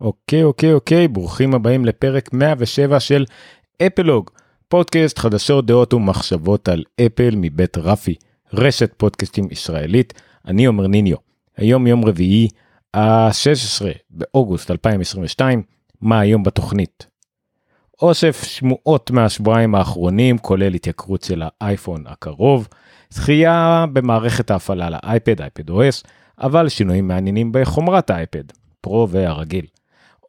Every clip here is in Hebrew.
אוקיי אוקיי אוקיי ברוכים הבאים לפרק 107 של אפלוג פודקאסט חדשות דעות ומחשבות על אפל מבית רפי רשת פודקאסטים ישראלית אני עומר ניניו היום יום רביעי ה-16 באוגוסט 2022 מה היום בתוכנית. אוסף שמועות מהשבועיים האחרונים כולל התייקרות של האייפון הקרוב זכייה במערכת ההפעלה לאייפד אייפד OS אבל שינויים מעניינים בחומרת האייפד פרו והרגיל.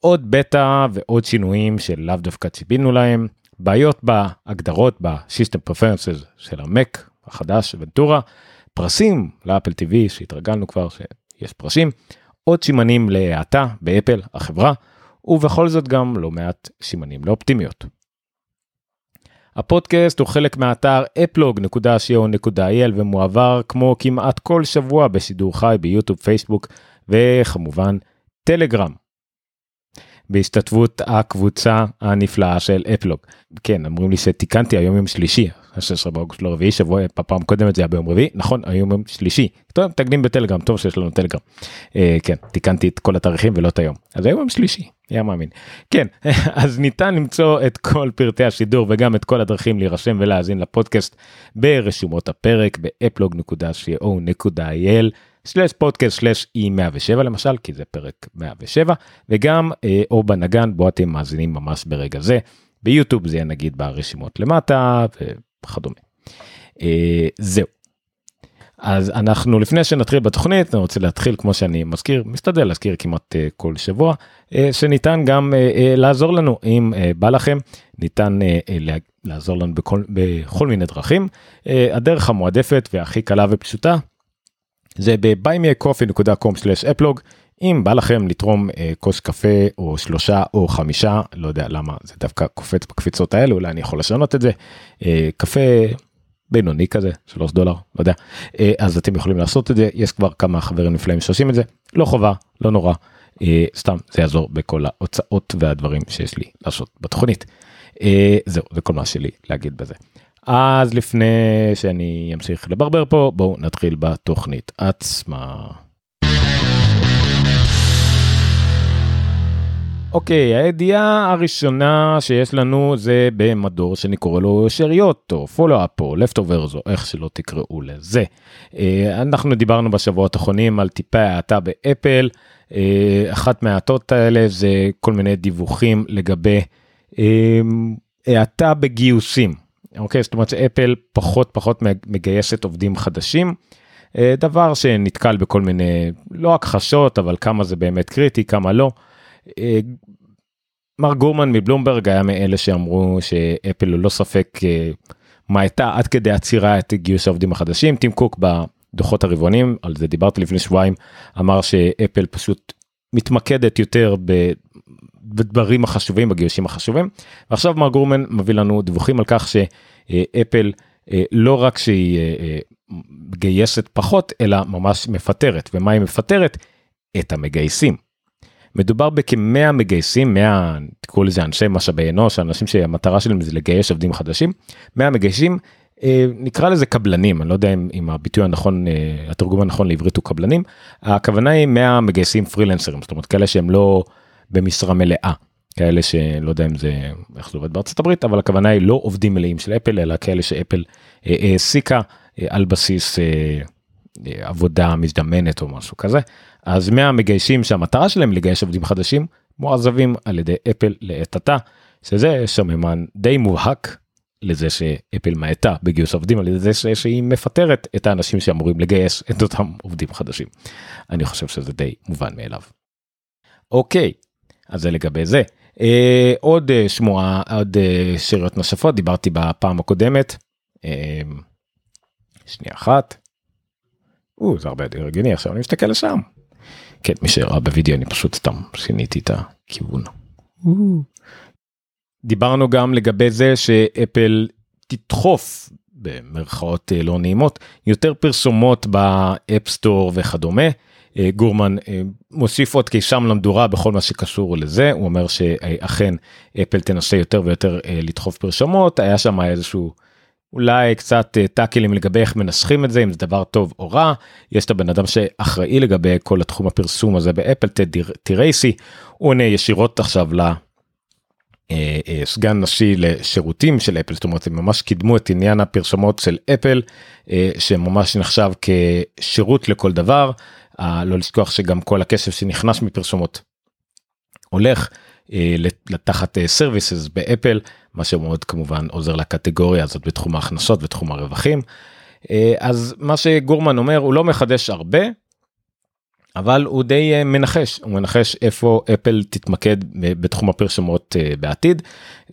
עוד בטא ועוד שינויים שלאו דווקא ציפינו להם, בעיות בהגדרות preferences של המק החדש ונטורה, פרסים לאפל TV שהתרגלנו כבר שיש פרסים, עוד סימנים להאטה באפל החברה, ובכל זאת גם לא מעט סימנים לאופטימיות. הפודקאסט הוא חלק מהאתר אפלוג.co.il ומועבר כמו כמעט כל שבוע בשידור חי ביוטיוב, פייסבוק וכמובן טלגרם. בהשתתפות הקבוצה הנפלאה של אפלוג. כן, אמרים לי שתיקנתי היום יום שלישי, ה-16 באוגוסט לא רביעי, שבוע בפעם קודמת זה היה ביום רביעי, נכון, היום יום שלישי. טוב, תקדים בטלגרם, טוב שיש לנו טלגרם. אה, כן, תיקנתי את כל התאריכים ולא את היום. אז היום יום שלישי, היה מאמין. כן, אז ניתן למצוא את כל פרטי השידור וגם את כל הדרכים להירשם ולהאזין לפודקאסט ברשומות הפרק ב-eplog.co.il. סלש פודקאסט סלש e 107 למשל כי זה פרק 107 וגם אה, או בנגן בו אתם מאזינים ממש ברגע זה ביוטיוב זה נגיד ברשימות למטה וכדומה. אה, זהו. אז אנחנו לפני שנתחיל בתוכנית אני רוצה להתחיל כמו שאני מזכיר משתדל להזכיר כמעט uh, כל שבוע uh, שניתן גם uh, uh, לעזור לנו אם uh, בא לכם ניתן uh, uh, לעזור לנו בכל, בכל מיני דרכים uh, הדרך המועדפת והכי קלה ופשוטה זה ב-buymeacoffee.com/אפלוג אם בא לכם לתרום אה, כוס קפה או שלושה או חמישה לא יודע למה זה דווקא קופץ בקפיצות האלה אולי אני יכול לשנות את זה. אה, קפה בינוני כזה שלוש דולר לא יודע. אה, אז אתם יכולים לעשות את זה. יש כבר כמה חברים נפלאים שעושים את זה. לא חובה לא נורא. אה, סתם זה יעזור בכל ההוצאות והדברים שיש לי לעשות בתוכנית. אה, זהו זה כל מה שלי להגיד בזה. אז לפני שאני אמשיך לברבר פה בואו נתחיל בתוכנית עצמה. אוקיי, הידיעה הראשונה שיש לנו זה במדור שאני קורא לו שאריות או פולו-אפ או לפטוברס או איך שלא תקראו לזה. אה, אנחנו דיברנו בשבועות האחרונים על טיפי האטה באפל, אה, אחת מההאטות האלה זה כל מיני דיווחים לגבי אה, האטה בגיוסים. אוקיי זאת אומרת שאפל פחות פחות מגייסת עובדים חדשים. אה, דבר שנתקל בכל מיני לא הכחשות אבל כמה זה באמת קריטי כמה לא. אה, מר גורמן מבלומברג היה מאלה שאמרו שאפל ללא ספק אה, מאטה עד כדי עצירה את גיוס העובדים החדשים טים קוק בדוחות הרבעוניים על זה דיברתי לפני שבועיים אמר שאפל פשוט מתמקדת יותר בדברים החשובים בגיושים החשובים. ועכשיו מר גורמן מביא לנו דיווחים על כך שאפל אה, לא רק שהיא אה, אה, מגייסת פחות אלא ממש מפטרת. ומה היא מפטרת? את המגייסים. מדובר בכמאה מגייסים 100 תקראו לזה אנשי משאבי אנוש אנשים שהמטרה שלהם זה לגייס עובדים חדשים. 100 מגייסים נקרא לזה קבלנים אני לא יודע אם, אם הביטוי הנכון התרגום הנכון לעברית הוא קבלנים. הכוונה היא 100 מגייסים פרילנסרים זאת אומרת כאלה שהם לא במשרה מלאה כאלה שלא יודע אם זה איך זה עובד בארצות הברית אבל הכוונה היא לא עובדים מלאים של אפל אלא כאלה שאפל אה, העסיקה אה, על בסיס אה, עבודה מזדמנת או משהו כזה. אז מהמגיישים שהמטרה שלהם לגייס עובדים חדשים מועזבים על ידי אפל לעת עתה שזה סממן די מובהק לזה שאפל מאטה בגיוס עובדים על ידי זה שהיא מפטרת את האנשים שאמורים לגייס את אותם עובדים חדשים. אני חושב שזה די מובן מאליו. אוקיי אז זה לגבי זה. אה, עוד אה, שמועה עוד אה, שאריות נוספות דיברתי בפעם הקודמת. אה, שנייה אחת. או, זה הרבה יותר הגיוני עכשיו אני מסתכל לשם. כן מי שראה בווידאו אני פשוט סתם שיניתי את הכיוון. דיברנו גם לגבי זה שאפל תדחוף במרכאות אה, לא נעימות יותר פרסומות באפסטור וכדומה. אה, גורמן אה, מוסיף עוד קיסם למדורה בכל מה שקשור לזה. הוא אומר שאכן אפל תנסה יותר ויותר לדחוף פרסומות היה שם איזשהו אולי קצת טאקלים לגבי איך מנסחים את זה אם זה דבר טוב או רע. יש את הבן אדם שאחראי לגבי כל התחום הפרסום הזה באפל טירייסי הוא עונה ישירות עכשיו. סגן נשיא לשירותים של אפל זאת אומרת הם ממש קידמו את עניין הפרסומות של אפל שממש נחשב כשירות לכל דבר לא לשכוח שגם כל הכסף שנכנס מפרסומות הולך לתחת services באפל מה שמאוד כמובן עוזר לקטגוריה הזאת בתחום ההכנסות ותחום הרווחים. אז מה שגורמן אומר הוא לא מחדש הרבה. אבל הוא די מנחש. הוא מנחש איפה אפל תתמקד בתחום הפרסומות בעתיד.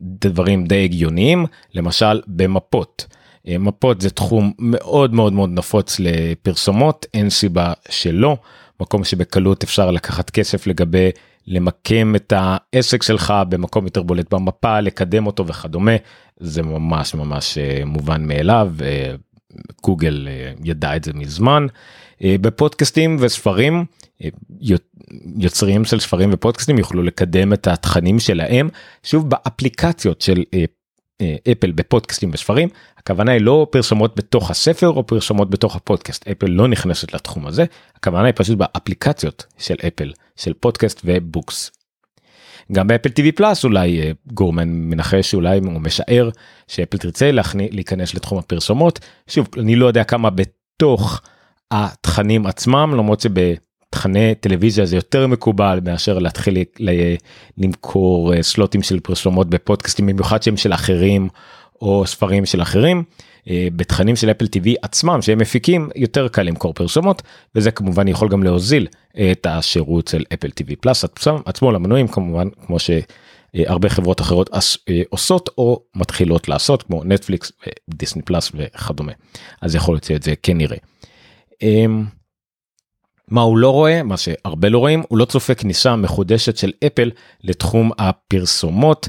דברים די הגיוניים למשל במפות. מפות זה תחום מאוד מאוד מאוד נפוץ לפרסומות אין סיבה שלא. מקום שבקלות אפשר לקחת כסף לגבי למקם את העסק שלך במקום יותר בולט במפה לקדם אותו וכדומה. זה ממש ממש מובן מאליו גוגל ידע את זה מזמן בפודקאסטים וספרים יוצרים של ספרים ופודקאסטים יוכלו לקדם את התכנים שלהם. שוב באפליקציות של אפל בפודקאסטים וספרים הכוונה היא לא פרסומות בתוך הספר או פרסומות בתוך הפודקאסט. אפל לא נכנסת לתחום הזה הכוונה היא פשוט באפליקציות של אפל של פודקאסט ובוקס. גם באפל TV פלאס אולי גורמן מנחש אולי הוא משער שאפל תרצה להכניס להיכנס לתחום הפרסומות. שוב אני לא יודע כמה בתוך התכנים עצמם למרות שבתכני טלוויזיה זה יותר מקובל מאשר להתחיל למכור סלוטים של פרסומות בפודקאסטים במיוחד שהם של אחרים או ספרים של אחרים. בתכנים של אפל טיווי עצמם שהם מפיקים יותר קל למכור פרסומות וזה כמובן יכול גם להוזיל את השירות של אפל טיווי פלאס עצמו למנויים כמובן כמו שהרבה חברות אחרות עושות או מתחילות לעשות כמו נטפליקס דיסני פלאס וכדומה אז יכול להיות שאת זה כן. מה הוא לא רואה מה שהרבה לא רואים הוא לא צופה כניסה מחודשת של אפל לתחום הפרסומות.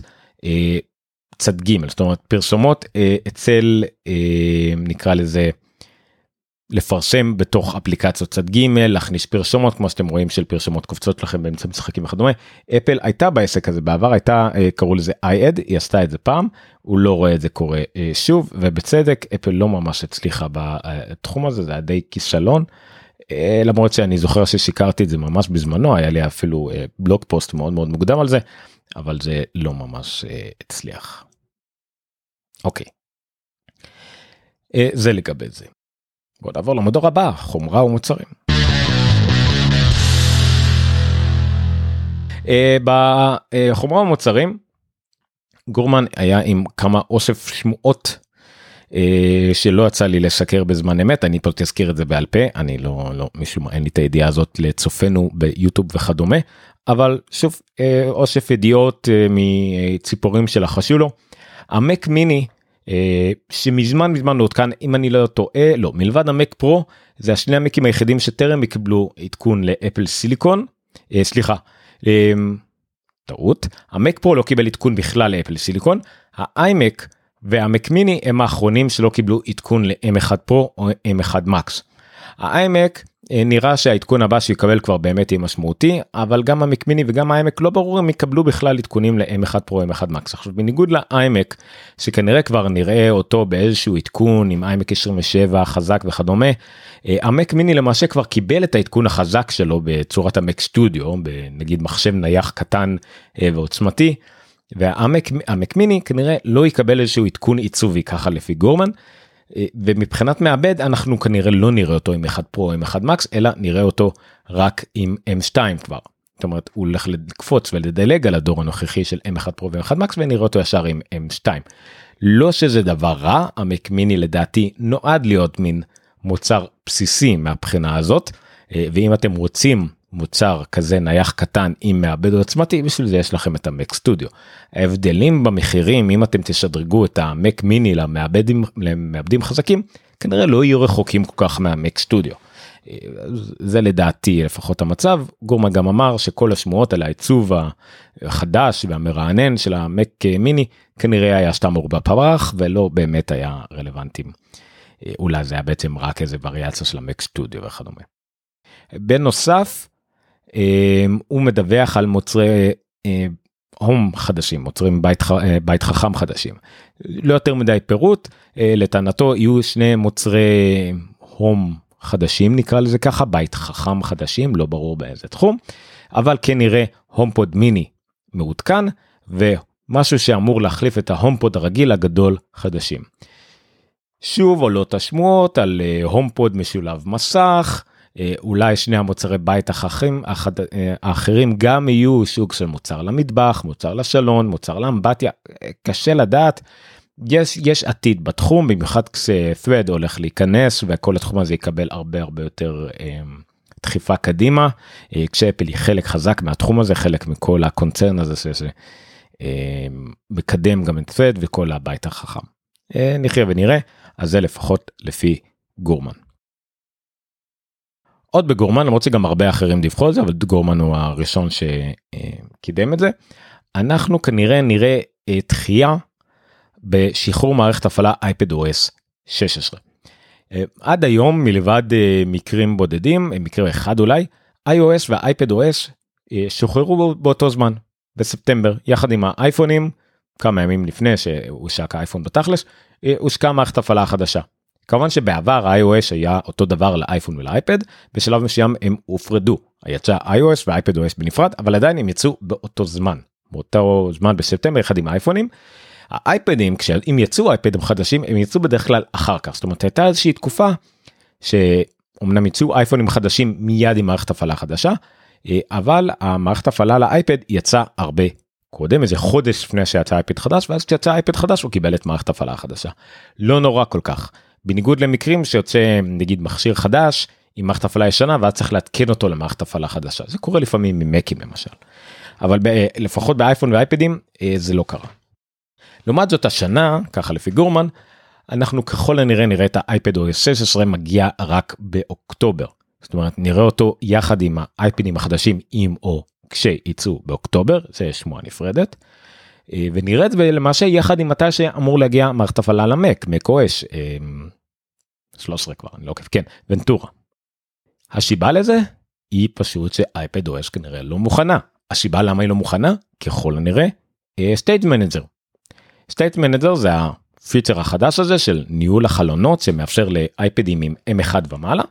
צד ג' זאת אומרת פרסומות אצל נקרא לזה לפרסם בתוך אפליקציות צד ג' להכניס פרסומות כמו שאתם רואים של פרסומות קופצות לכם באמצע משחקים וכדומה אפל הייתה בעסק הזה בעבר הייתה קראו לזה iAd היא עשתה את זה פעם הוא לא רואה את זה קורה שוב ובצדק אפל לא ממש הצליחה בתחום הזה זה היה די כישלון. למרות שאני זוכר ששיקרתי את זה ממש בזמנו היה לי אפילו בלוג פוסט מאוד מאוד מוקדם על זה אבל זה לא ממש הצליח. אוקיי. זה לגבי זה. בוא נעבור למדור הבא חומרה ומוצרים. בחומרה ומוצרים גורמן היה עם כמה אוסף שמועות שלא יצא לי לשקר בזמן אמת אני פה תזכיר את זה בעל פה אני לא לא משום אין לי את הידיעה הזאת לצופינו ביוטיוב וכדומה אבל שוב אוסף ידיעות מציפורים שלחשו לו. המק מיני שמזמן מזמן לא עודכן אם אני לא טועה לא מלבד המק פרו זה השני המקים היחידים שטרם יקבלו עדכון לאפל סיליקון. סליחה טעות. המק פרו לא קיבל עדכון בכלל לאפל סיליקון. האיימק והמק מיני הם האחרונים שלא קיבלו עדכון ל-M1 פרו או M1 מקס. האיימק נראה שהעדכון הבא שיקבל כבר באמת יהיה משמעותי אבל גם המקמיני וגם האיימק לא ברור אם יקבלו בכלל עדכונים ל-M1 פרו M1 מקס עכשיו בניגוד לאיימק שכנראה כבר נראה אותו באיזשהו עדכון עם איימק 27 חזק וכדומה המק מיני למעשה כבר קיבל את העדכון החזק שלו בצורת המק סטודיו בנגיד מחשב נייח קטן ועוצמתי. והמק מיני כנראה לא יקבל איזשהו עדכון עיצובי ככה לפי גורמן. ומבחינת מעבד אנחנו כנראה לא נראה אותו עם 1 פרו עם 1 מקס אלא נראה אותו רק עם m2 כבר. זאת אומרת הוא הולך לקפוץ ולדלג על הדור הנוכחי של m1 פרו ו-1 מקס ונראה אותו ישר עם m2. לא שזה דבר רע המק מיני לדעתי נועד להיות מין מוצר בסיסי מהבחינה הזאת ואם אתם רוצים מוצר כזה נייח קטן עם מעבד עוצמתי בשביל זה יש לכם את המק סטודיו. ההבדלים במחירים אם אתם תשדרגו את המק מיני למעבדים למעבדים חזקים כנראה לא יהיו רחוקים כל כך מהמק סטודיו. זה לדעתי לפחות המצב גורמה גם אמר שכל השמועות על העיצוב החדש והמרענן של המק מיני כנראה היה סתם עורבא פרח ולא באמת היה רלוונטיים. אולי זה היה בעצם רק איזה וריאציה של המק סטודיו וכדומה. בנוסף הוא מדווח על מוצרי הום חדשים מוצרים בית, אה, בית חכם חדשים. לא יותר מדי פירוט אה, לטענתו יהיו שני מוצרי הום חדשים נקרא לזה ככה בית חכם חדשים לא ברור באיזה תחום אבל כן נראה הומפוד מיני מעודכן ומשהו שאמור להחליף את ההומפוד הרגיל הגדול חדשים. שוב עולות השמועות על הומפוד משולב מסך אה, אולי שני המוצרי בית החכים, החד, אה, האחרים גם יהיו סוג של מוצר למטבח, מוצר לשלון, מוצר לאמבטיה, אה, קשה לדעת. יש, יש עתיד בתחום, במיוחד כש-thread הולך להיכנס וכל התחום הזה יקבל הרבה הרבה יותר אה, דחיפה קדימה, אה, כשאפל היא חלק חזק מהתחום הזה, חלק מכל הקונצרן הזה שמקדם אה, גם את thread וכל הבית החכם. אה, נחיה ונראה, אז זה לפחות לפי גורמן. עוד בגורמן למרות שגם הרבה אחרים דיווחו על זה אבל גורמן הוא הראשון שקידם את זה. אנחנו כנראה נראה אה, דחייה בשחרור מערכת הפעלה אייפד OS 16. עד היום מלבד אה, מקרים בודדים מקרה אחד אולי iOS והאייפד OS אה, שוחררו באותו זמן בספטמבר יחד עם האייפונים כמה ימים לפני שהושק האייפון בתכלס הושקה מערכת הפעלה חדשה. כמובן שבעבר iOS היה אותו דבר לאייפון ולאייפד בשלב מסוים הם הופרדו יצא iOS ואייפד OS בנפרד אבל עדיין הם יצאו באותו זמן באותו זמן בספטמבר אחד עם אייפונים. האייפדים כשאם יצאו אייפדים חדשים הם יצאו בדרך כלל אחר כך זאת אומרת הייתה איזושהי תקופה שאומנם יצאו אייפונים חדשים מיד עם מערכת הפעלה חדשה אה, אבל המערכת הפעלה לאייפד יצא הרבה קודם איזה חודש לפני שיצא אייפד חדש ואז כשיצא אייפד חדש הוא קיבל את מערכת הפעלה החדשה. לא נורא כל כך. בניגוד למקרים שיוצא נגיד מכשיר חדש עם מערכת הפעלה ישנה ואז צריך להתקן אותו למערכת הפעלה חדשה זה קורה לפעמים עם מקים למשל. אבל ב- לפחות באייפון ואייפדים אה, זה לא קרה. לעומת זאת השנה ככה לפי גורמן אנחנו ככל הנראה נראה את האייפד OS 16 מגיע רק באוקטובר. זאת אומרת נראה אותו יחד עם האייפדים החדשים עם או כשיצאו באוקטובר זה שמועה נפרדת. אה, ונראה את זה למעשה יחד עם מתי שאמור להגיע מערכת הפעלה למק, מק OS, 13 כבר, אני לא עוקב, כן, ונטורה. השיבה לזה היא פשוט שאייפד OS כנראה לא מוכנה. השיבה למה היא לא מוכנה? ככל הנראה, Stage Manager. Stage Manager זה הפיצ'ר החדש הזה של ניהול החלונות שמאפשר לאייפדים עם M1 ומעלה.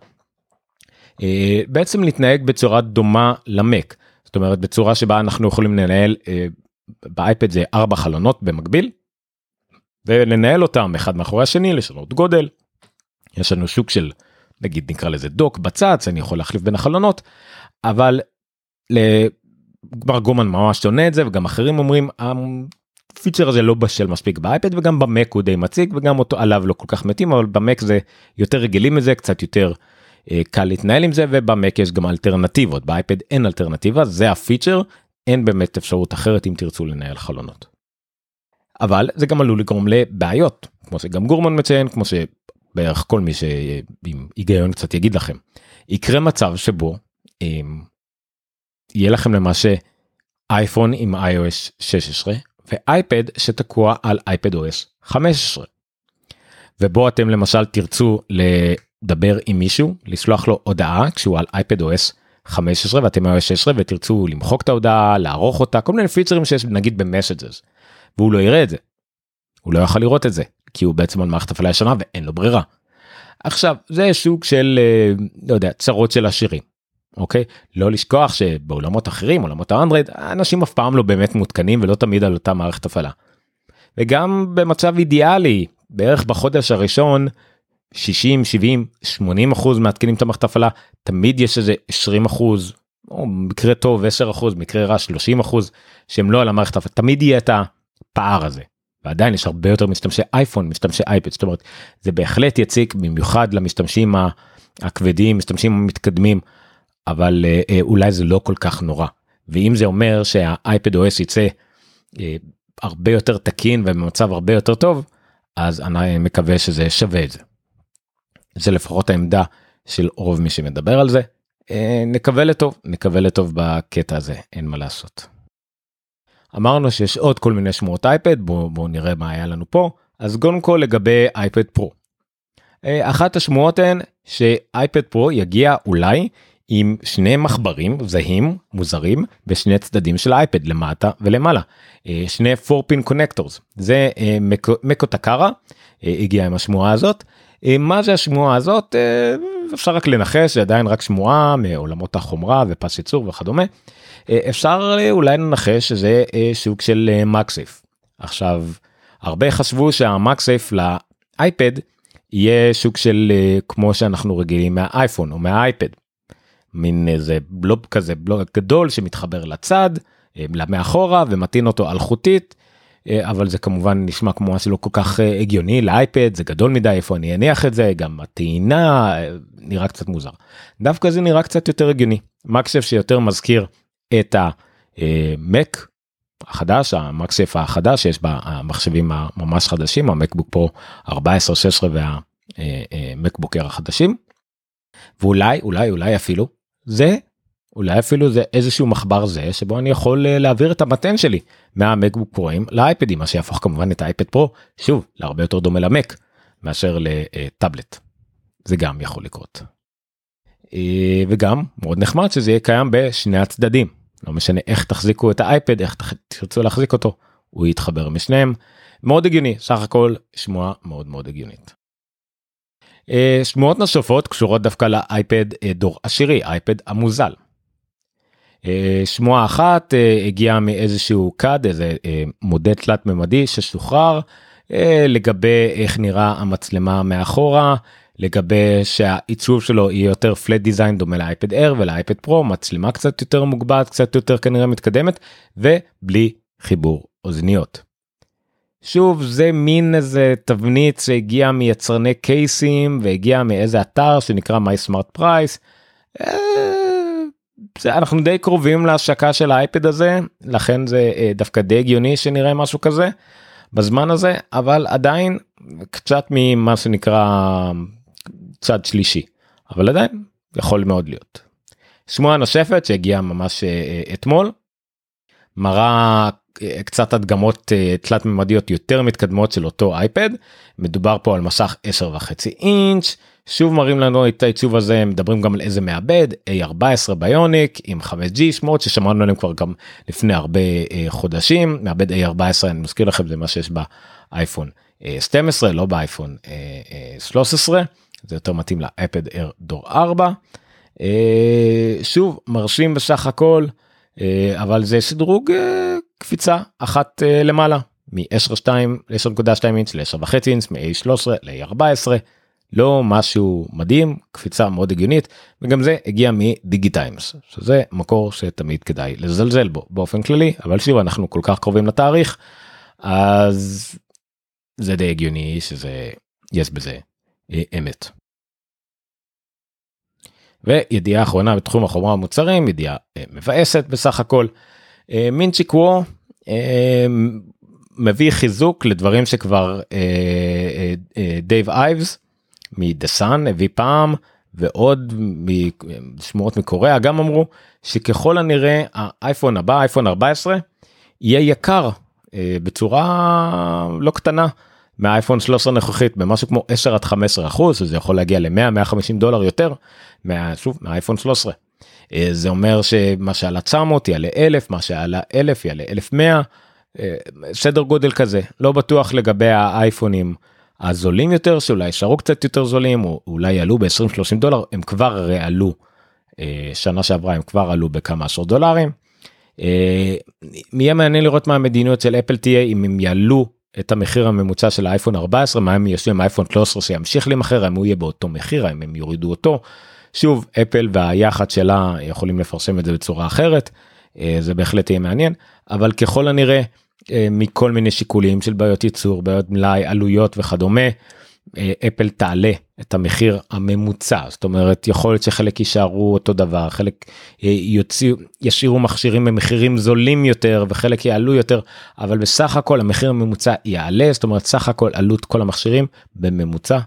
אה, בעצם להתנהג בצורה דומה למק. זאת אומרת בצורה שבה אנחנו יכולים לנהל אה, באייפד זה ארבע חלונות במקביל. ולנהל אותם אחד מאחורי השני לשנות גודל. יש לנו שוק של נגיד נקרא לזה דוק בצד אני יכול להחליף בין החלונות אבל. כבר גומן ממש שונה את זה וגם אחרים אומרים הפיצ'ר הזה לא בשל מספיק באייפד וגם במק הוא די מציג וגם אותו עליו לא כל כך מתים אבל במק זה יותר רגילים לזה קצת יותר אה, קל להתנהל עם זה ובמק יש גם אלטרנטיבות באייפד אין אלטרנטיבה זה הפיצ'ר אין באמת אפשרות אחרת אם תרצו לנהל חלונות. אבל זה גם עלול לגרום לבעיות כמו שגם גורמן מציין כמו שבערך כל מי שעם היגיון קצת יגיד לכם יקרה מצב שבו אם, יהיה לכם למעשה אייפון עם iOS 16 ואייפד שתקוע על אייפד OS 15 ובו אתם למשל תרצו לדבר עם מישהו לשלוח לו הודעה כשהוא על אייפד OS 15 ואתם iOS 16 ותרצו למחוק את ההודעה לערוך אותה כל מיני פיצרים שיש נגיד במסג'ס והוא לא יראה את זה. הוא לא יכול לראות את זה כי הוא בעצם על מערכת הפעלה ישנה ואין לו ברירה. עכשיו זה סוג של אה, לא יודע צרות של עשירים. אוקיי לא לשכוח שבעולמות אחרים עולמות האנדרואיד אנשים אף פעם לא באמת מותקנים ולא תמיד על אותה מערכת הפעלה. וגם במצב אידיאלי בערך בחודש הראשון 60 70 80 אחוז מעדכנים את המערכת הפעלה תמיד יש איזה 20 אחוז או מקרה טוב 10 אחוז מקרה רע 30 אחוז שהם לא על המערכת הפעלה תמיד יהיה את הפער הזה. ועדיין יש הרבה יותר משתמשי אייפון משתמשי אייפד זאת אומרת זה בהחלט יציק במיוחד למשתמשים הכבדים משתמשים המתקדמים אבל אה, אה, אולי זה לא כל כך נורא ואם זה אומר שהאייפד OS יצא אה, הרבה יותר תקין ובמצב הרבה יותר טוב אז אני מקווה שזה שווה את זה. זה לפחות העמדה של רוב מי שמדבר על זה. אה, נקווה לטוב, נקווה לטוב בקטע הזה, אין מה לעשות. אמרנו שיש עוד כל מיני שמועות אייפד, בואו בוא נראה מה היה לנו פה. אז קודם כל לגבי אייפד פרו. אה, אחת השמועות הן שאייפד פרו יגיע אולי עם שני מחברים זהים מוזרים בשני צדדים של האייפד למטה ולמעלה אה, שני 4 pin connectors זה מקו טקארה הגיע עם השמועה הזאת מה זה השמועה הזאת? אפשר רק לנחש זה עדיין רק שמועה מעולמות החומרה ופס ייצור וכדומה. אפשר אולי לנחש שזה סוג של מקסייף עכשיו הרבה חשבו שהמקסייף לאייפד יהיה סוג של כמו שאנחנו רגילים מהאייפון או מהאייפד. מין איזה בלוב כזה בלוב גדול שמתחבר לצד מאחורה ומטעין אותו אלחוטית אבל זה כמובן נשמע כמו משהו לא כל כך הגיוני לאייפד זה גדול מדי איפה אני אניח את זה גם הטעינה נראה קצת מוזר. דווקא זה נראה קצת יותר הגיוני מקסף שיותר מזכיר את המק החדש המקסף החדש שיש במחשבים הממש חדשים המקבוק פרו 14 16 והמקבוקר החדשים. ואולי אולי אולי אפילו זה אולי אפילו זה איזשהו מחבר זה שבו אני יכול להעביר את המתן שלי מהמקבוק פרוים לאייפדים מה שיהפוך כמובן את האייפד פרו שוב להרבה יותר דומה למק מאשר לטאבלט. זה גם יכול לקרות. וגם מאוד נחמד שזה יהיה קיים בשני הצדדים לא משנה איך תחזיקו את האייפד איך תרצו להחזיק אותו הוא יתחבר משניהם מאוד הגיוני סך הכל שמועה מאוד מאוד הגיונית. אה, שמועות נוספות קשורות דווקא לאייפד אה, דור עשירי אייפד המוזל. אה, שמועה אחת הגיעה מאיזשהו קאד איזה מודד תלת ממדי ששוחרר לגבי איך נראה המצלמה מאחורה לגבי שהעיצוב שלו יהיה יותר פלט דיזיין דומה לאייפד אר ולאייפד פרו מצלמה קצת יותר מוגבעת קצת יותר כנראה מתקדמת ובלי חיבור אוזניות. שוב זה מין איזה תבנית שהגיעה מיצרני קייסים והגיעה מאיזה אתר שנקרא my smart price. אה, אנחנו די קרובים להשקה של האייפד הזה לכן זה אה, דווקא די הגיוני שנראה משהו כזה בזמן הזה אבל עדיין קצת ממה שנקרא צד שלישי אבל עדיין יכול מאוד להיות. שמועה נוספת שהגיעה ממש אה, אתמול מראה קצת הדגמות אה, תלת ממדיות יותר מתקדמות של אותו אייפד מדובר פה על מסך 10 וחצי אינץ' שוב מראים לנו את העיצוב הזה מדברים גם על איזה מעבד A14 ביוניק עם 5G שמות ששמענו עליהם כבר גם לפני הרבה אה, חודשים. מעבד A14 אני מזכיר לכם זה מה שיש באייפון 12 אה, לא באייפון 13 זה יותר מתאים לאייפד Air דור 4 שוב מרשים בסך הכל אבל זה שדרוג קפיצה אחת למעלה מ-10.2 ל-10.2 אינץ' ל-10.5 אינץ' מ-A13 ל-A14 לא משהו מדהים קפיצה מאוד הגיונית וגם זה הגיע מדיגיטיימס שזה מקור שתמיד כדאי לזלזל בו באופן כללי אבל שוב אנחנו כל כך קרובים לתאריך אז זה די הגיוני שזה יש בזה אה, אמת. וידיעה אחרונה בתחום החומרה המוצרים ידיעה אה, מבאסת בסך הכל. אה, מינצ'יק וו מביא חיזוק לדברים שכבר דן אייבס מדה סאן הביא פעם ועוד משמועות מקוריאה גם אמרו שככל הנראה האייפון הבא אייפון 14 יהיה יקר בצורה לא קטנה מהאייפון 13 הנוכחית במשהו כמו 10 עד 15 אחוז זה יכול להגיע ל-100 150 דולר יותר מה, שוב מהאייפון 13 אה, זה אומר שמה שעלה 900 יעלה 1000 מה שעלה 1000 יעלה 1100 אה, סדר גודל כזה. לא בטוח לגבי האייפונים הזולים יותר שאולי יישארו קצת יותר זולים או אולי יעלו ב-20-30 דולר הם כבר הרי עלו אה, שנה שעברה הם כבר עלו בכמה עשרות דולרים. יהיה מעניין לראות מה המדיניות של אפל תהיה אם הם יעלו את המחיר הממוצע של האייפון 14 מה הם יעשו עם האייפון 13 שימשיך להימכר אם הוא יהיה באותו מחיר אם הם יורידו אותו. שוב אפל והיחד שלה יכולים לפרסם את זה בצורה אחרת אה, זה בהחלט יהיה מעניין אבל ככל הנראה אה, מכל מיני שיקולים של בעיות ייצור בעיות מלאי עלויות וכדומה אה, אפל תעלה את המחיר הממוצע. זאת אומרת יכול להיות שחלק יישארו אותו דבר חלק יוציאו ישאירו מכשירים במחירים זולים יותר וחלק יעלו יותר אבל בסך הכל המחיר הממוצע יעלה. זאת אומרת סך הכל עלות כל המכשירים בממוצע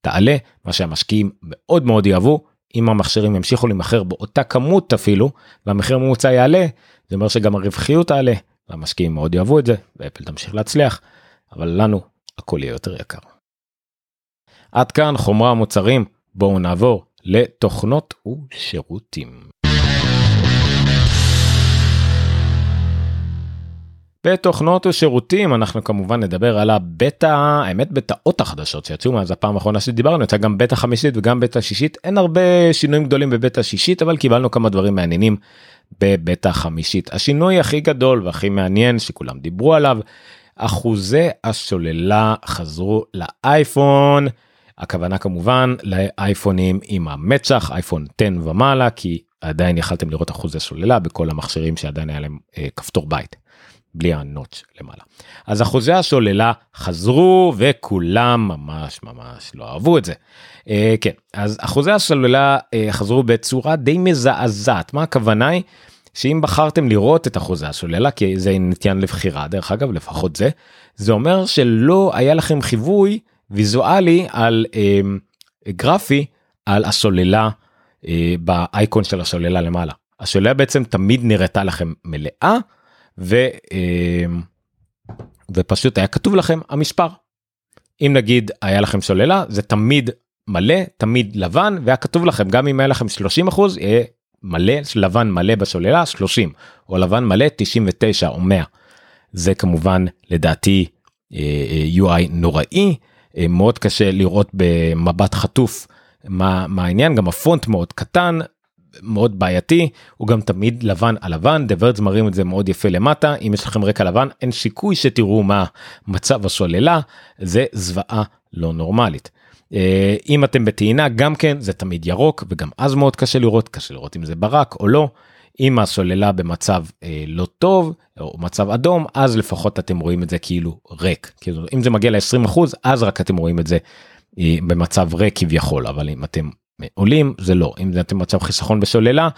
תעלה מה שהמשקיעים מאוד מאוד יאהבו. אם המכשירים ימשיכו להימכר באותה כמות אפילו והמחיר הממוצע יעלה זה אומר שגם הרווחיות תעלה והמשקיעים מאוד יאהבו את זה ואפל תמשיך להצליח אבל לנו הכל יהיה יותר יקר. עד כאן חומרה המוצרים בואו נעבור לתוכנות ושירותים. בתוכנות ושירותים אנחנו כמובן נדבר על הבטא האמת בטאות החדשות שיצאו מאז הפעם האחרונה שדיברנו יצא גם בטא חמישית וגם בטא שישית אין הרבה שינויים גדולים בבטא שישית אבל קיבלנו כמה דברים מעניינים בבטא חמישית השינוי הכי גדול והכי מעניין שכולם דיברו עליו אחוזי השוללה חזרו לאייפון הכוונה כמובן לאייפונים עם המצ'ח אייפון 10 ומעלה כי עדיין יכלתם לראות אחוזי שוללה בכל המכשירים שעדיין היה להם אה, כפתור בית. בלי הנוטש למעלה. אז אחוזי השוללה חזרו וכולם ממש ממש לא אהבו את זה. אה, כן אז אחוזי השוללה אה, חזרו בצורה די מזעזעת מה הכוונה היא שאם בחרתם לראות את אחוזי השוללה כי זה נתיין לבחירה דרך אגב לפחות זה זה אומר שלא היה לכם חיווי ויזואלי על אה, גרפי על השוללה אה, באייקון של השוללה למעלה. השוללה בעצם תמיד נראתה לכם מלאה. אמ, ופשוט היה כתוב לכם המספר. אם נגיד היה לכם סוללה זה תמיד מלא תמיד לבן והיה כתוב לכם גם אם היה לכם 30 אחוז יהיה מלא לבן מלא בסוללה 30 או לבן מלא 99 או 100. זה כמובן לדעתי אה, אה, UI נוראי אה, מאוד קשה לראות במבט חטוף מה, מה העניין גם הפונט מאוד קטן מאוד בעייתי הוא גם תמיד לבן על לבן דברדס מראים את זה מאוד יפה למטה אם יש לכם רקע לבן אין שיקוי שתראו מה מצב השוללה זה זוועה לא נורמלית. אה, אם אתם בטעינה גם כן זה תמיד ירוק וגם אז מאוד קשה לראות קשה לראות אם זה ברק או לא. אם הסוללה במצב אה, לא טוב או מצב אדום אז לפחות אתם רואים את זה כאילו ריק כאילו אם זה מגיע ל-20 אז רק אתם רואים את זה אה, במצב ריק כביכול אבל אם אתם עולים זה לא אם אתם מצב חיסכון בשוללה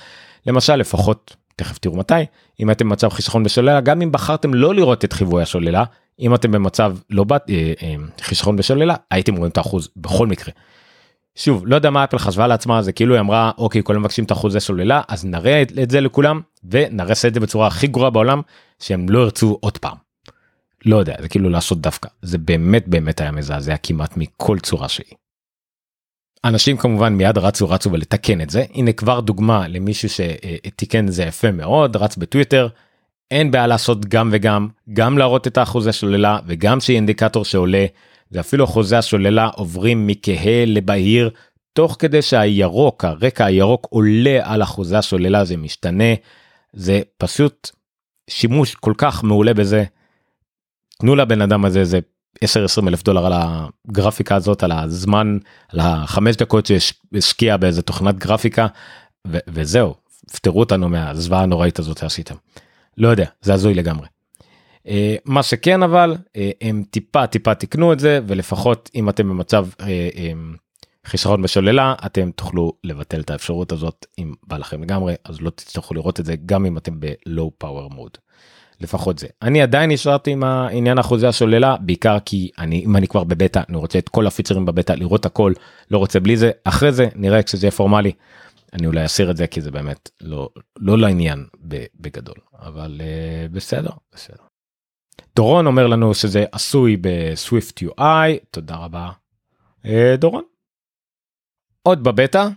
למשל לפחות תכף תראו מתי אם אתם במצב חיסכון בשוללה גם אם בחרתם לא לראות את חיווי השוללה אם אתם במצב לא בת אה, אה, חיסכון בשוללה הייתם רואים את האחוז בכל מקרה. שוב לא יודע מה אפל חשבה לעצמה זה כאילו היא אמרה אוקיי כולם מבקשים את אחוזי שוללה אז נראה את זה לכולם ונראה את זה בצורה הכי גרועה בעולם שהם לא ירצו עוד פעם. לא יודע זה כאילו לעשות דווקא זה באמת באמת היה מזעזע כמעט מכל צורה שהיא. אנשים כמובן מיד רצו רצו ולתקן את זה הנה כבר דוגמה למישהו שתיקן זה יפה מאוד רץ בטוויטר. אין בעיה לעשות גם וגם גם להראות את האחוזי השוללה וגם שיהיה אינדיקטור שעולה ואפילו אחוזי השוללה עוברים מכהה לבהיר תוך כדי שהירוק הרקע הירוק עולה על אחוזי השוללה זה משתנה זה פשוט שימוש כל כך מעולה בזה. תנו לבן אדם הזה זה 10-20 אלף דולר על הגרפיקה הזאת על הזמן על החמש דקות שהשקיע באיזה תוכנת גרפיקה ו- וזהו פטרו אותנו מהזוועה הנוראית הזאת שעשיתם. לא יודע זה הזוי לגמרי. Uh, מה שכן אבל uh, הם טיפה טיפה תקנו את זה ולפחות אם אתם במצב uh, um, חיסרון בשוללה אתם תוכלו לבטל את האפשרות הזאת אם בא לכם לגמרי אז לא תצטרכו לראות את זה גם אם אתם בלואו פאוור מוד. לפחות זה. אני עדיין נשארתי עם העניין אחוזי השוללה בעיקר כי אני אם אני כבר בבטא אני רוצה את כל הפיצרים בבטא לראות הכל לא רוצה בלי זה אחרי זה נראה כשזה יהיה פורמלי. אני אולי אסיר את זה כי זה באמת לא לא לעניין בגדול אבל uh, בסדר בסדר. דורון אומר לנו שזה עשוי בסוויפט UI תודה רבה uh, דורון. עוד בבטא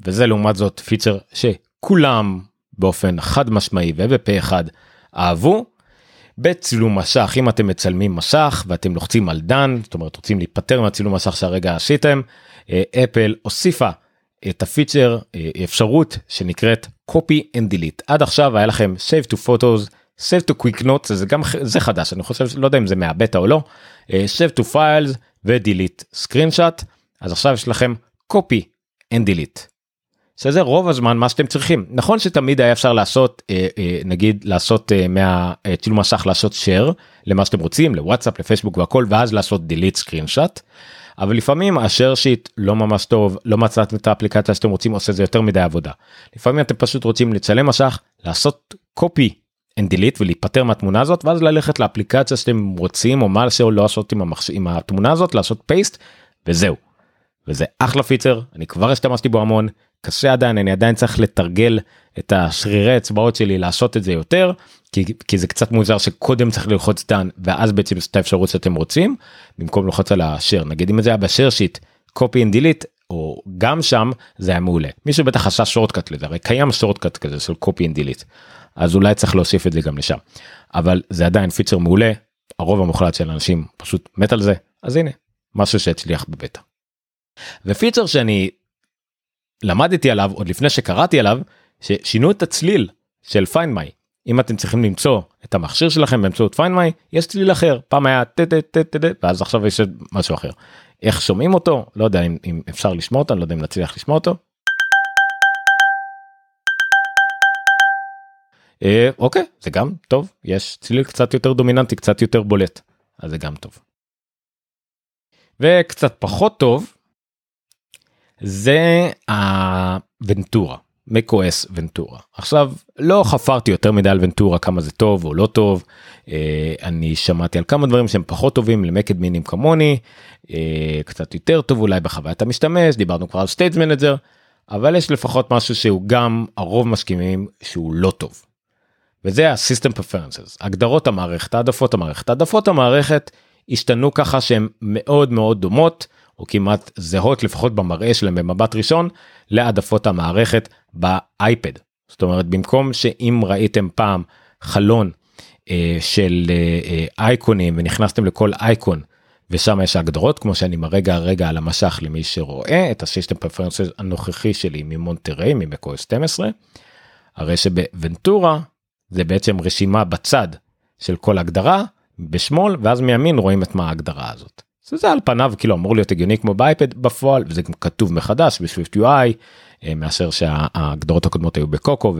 וזה לעומת זאת פיצ'ר שכולם באופן חד משמעי ובפה אחד אהבו. בצילום מסך אם אתם מצלמים מסך ואתם לוחצים על דן זאת אומרת רוצים להיפטר מהצילום מסך שהרגע עשיתם אה, אפל הוסיפה את הפיצ'ר אה, אפשרות שנקראת copy and delete עד עכשיו היה לכם save to photos save to quick notes זה גם זה חדש אני חושב לא יודע אם זה מהבטא או לא אה, save to files ו-delete screenshot אז עכשיו יש לכם copy and delete. שזה רוב הזמן מה שאתם צריכים נכון שתמיד היה אפשר לעשות אה, אה, נגיד לעשות אה, מהצילום מסך לעשות share למה שאתם רוצים לוואטסאפ לפייסבוק והכל ואז לעשות delete screenshot. אבל לפעמים השאר שיט לא ממש טוב לא מצאתם את האפליקציה שאתם רוצים עושה זה יותר מדי עבודה. לפעמים אתם פשוט רוצים לצלם מסך לעשות copy and delete ולהיפטר מהתמונה הזאת ואז ללכת לאפליקציה שאתם רוצים או מה שלא לעשות עם, המחש... עם התמונה הזאת לעשות פייסט וזהו. וזה אחלה פיצר אני כבר השתמשתי בו המון קשה עדיין אני עדיין צריך לתרגל את השרירי אצבעות שלי לעשות את זה יותר כי, כי זה קצת מוזר שקודם צריך ללחוץ דן ואז בעצם את האפשרות שאתם רוצים במקום ללחוץ על השאר. נגיד אם זה היה בשאר שיט copy and delete או גם שם זה היה מעולה. מישהו בטח חשב שורטקאט לזה הרי קיים שורטקאט כזה של copy and delete אז אולי צריך להוסיף את זה גם לשם. אבל זה עדיין פיצ'ר מעולה הרוב המוחלט של האנשים פשוט מת על זה אז הנה משהו שהצליח בבטא. ופיצ'ר שאני למדתי עליו עוד לפני שקראתי עליו ששינו את הצליל של פיין מיי אם אתם צריכים למצוא את המכשיר שלכם באמצעות פיין מיי יש צליל אחר. פעם היה טה טה טה טה ואז עכשיו יש משהו אחר. איך שומעים אותו? לא יודע אם, אם אפשר לשמוע אותו אני לא יודע אם נצליח לשמוע אותו. אה, אוקיי זה גם טוב. יש צליל קצת יותר דומיננטי קצת יותר בולט אז זה גם טוב. וקצת פחות טוב זה הוונטורה. macOS ונטורה עכשיו לא חפרתי יותר מדי על ונטורה כמה זה טוב או לא טוב אה, אני שמעתי על כמה דברים שהם פחות טובים למק אדמינים כמוני אה, קצת יותר טוב אולי בחוויית המשתמש דיברנו כבר על Stage Manager אבל יש לפחות משהו שהוא גם הרוב מסכימים שהוא לא טוב. וזה ה-System Preferences הגדרות המערכת העדפות המערכת העדפות המערכת השתנו ככה שהן מאוד מאוד דומות או כמעט זהות לפחות במראה שלהם במבט ראשון להעדפות המערכת באייפד. זאת אומרת במקום שאם ראיתם פעם חלון אה, של אה, אה, אייקונים ונכנסתם לכל אייקון ושם יש הגדרות כמו שאני מראה רגע על המשך למי שרואה את ה System Preferences הנוכחי שלי ממונטריי ממקו 12 הרי שבוונטורה זה בעצם רשימה בצד של כל הגדרה בשמאל ואז מימין רואים את מה ההגדרה הזאת. זה על פניו כאילו אמור להיות הגיוני כמו באייפד בפועל וזה גם כתוב מחדש בשוויפט UI אה, מאשר שההגדרות הקודמות היו בקוקו